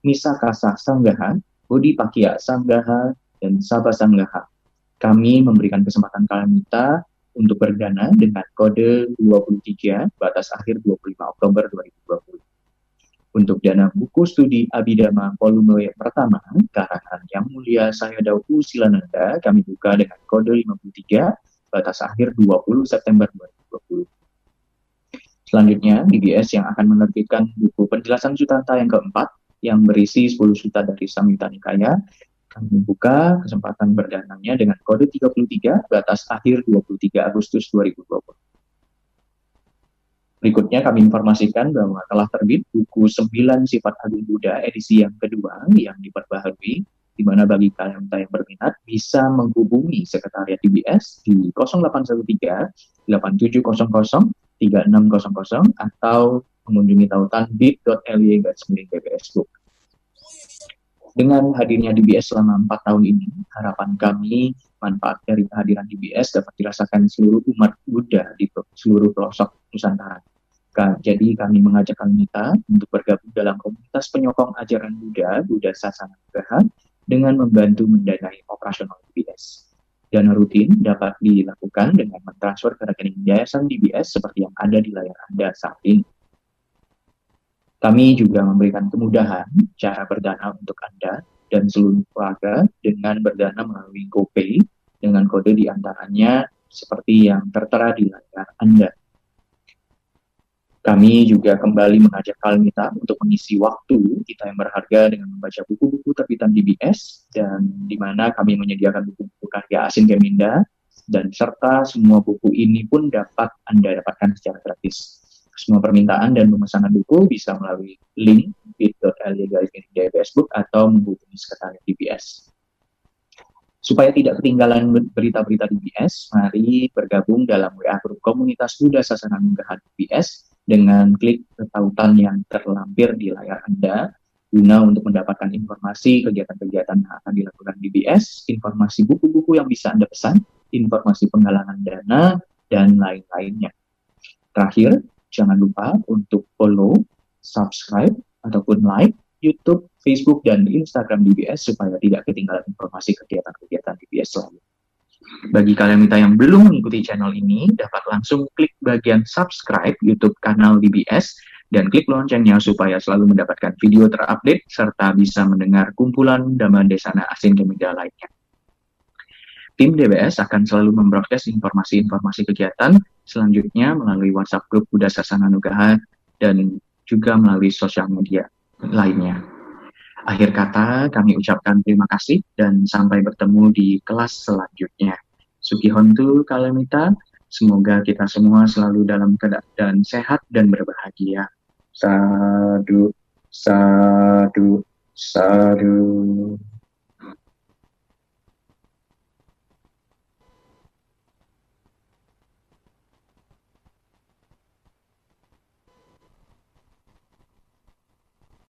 misakasa sanggaha, budi pakya sanggaha, dan sabah sanggaha. Kami memberikan kesempatan kalian kita untuk berdana dengan kode 23 batas akhir 25 Oktober 2020 untuk dana buku studi Abidama volume pertama karangan Yang Mulia Sayadawu Silananda kami buka dengan kode 53 batas akhir 20 September 2020. Selanjutnya, DBS yang akan menerbitkan buku penjelasan Sutanta yang keempat yang berisi 10 suta dari Samyutta Nikaya. Kami membuka kesempatan berdananya dengan kode 33 batas akhir 23 Agustus 2020. Berikutnya kami informasikan bahwa telah terbit buku 9 Sifat Agung Buddha edisi yang kedua yang diperbaharui di mana bagi kalian yang berminat bisa menghubungi sekretariat DBS di 0813 8700 3600 atau mengunjungi tautan bit.ly garis. Dengan hadirnya DBS selama empat tahun ini, harapan kami manfaat dari kehadiran DBS dapat dirasakan seluruh umat Buddha di seluruh pelosok Nusantara. Jadi kami mengajak Kalmita untuk bergabung dalam komunitas penyokong ajaran Buddha, Buddha Sasana Nugraha, dengan membantu mendanai operasional DBS. Dana rutin dapat dilakukan dengan mentransfer ke rekening yayasan DBS seperti yang ada di layar Anda saat ini. Kami juga memberikan kemudahan cara berdana untuk Anda dan seluruh keluarga dengan berdana melalui GoPay dengan kode di antaranya seperti yang tertera di layar Anda. Kami juga kembali mengajak Kalmita untuk mengisi waktu kita yang berharga dengan membaca buku-buku terbitan DBS dan di mana kami menyediakan buku-buku karya Asin Geminda dan serta semua buku ini pun dapat Anda dapatkan secara gratis. Semua permintaan dan pemesanan buku bisa melalui link bit.ly Book atau menghubungi sekretariat DBS. Supaya tidak ketinggalan berita-berita DBS, mari bergabung dalam WA grup komunitas Buddha Sasana Nugraha DBS dengan klik tautan yang terlampir di layar Anda guna untuk mendapatkan informasi kegiatan-kegiatan yang akan dilakukan DBS, informasi buku-buku yang bisa Anda pesan, informasi penggalangan dana, dan lain-lainnya. Terakhir, jangan lupa untuk follow, subscribe, ataupun like YouTube, Facebook, dan Instagram DBS supaya tidak ketinggalan informasi kegiatan-kegiatan DBS selanjutnya. Bagi kalian minta yang belum mengikuti channel ini, dapat langsung klik bagian subscribe YouTube kanal DBS dan klik loncengnya supaya selalu mendapatkan video terupdate serta bisa mendengar kumpulan Dhamma Desana Asin Kemedia lainnya. Tim DBS akan selalu membroadcast informasi-informasi kegiatan selanjutnya melalui WhatsApp grup Buddha Sasana Nugaha dan juga melalui sosial media lainnya. Akhir kata, kami ucapkan terima kasih dan sampai bertemu di kelas selanjutnya. Sugihontu Kalemita, semoga kita semua selalu dalam keadaan sehat dan berbahagia. Sadu, sadu, sadu.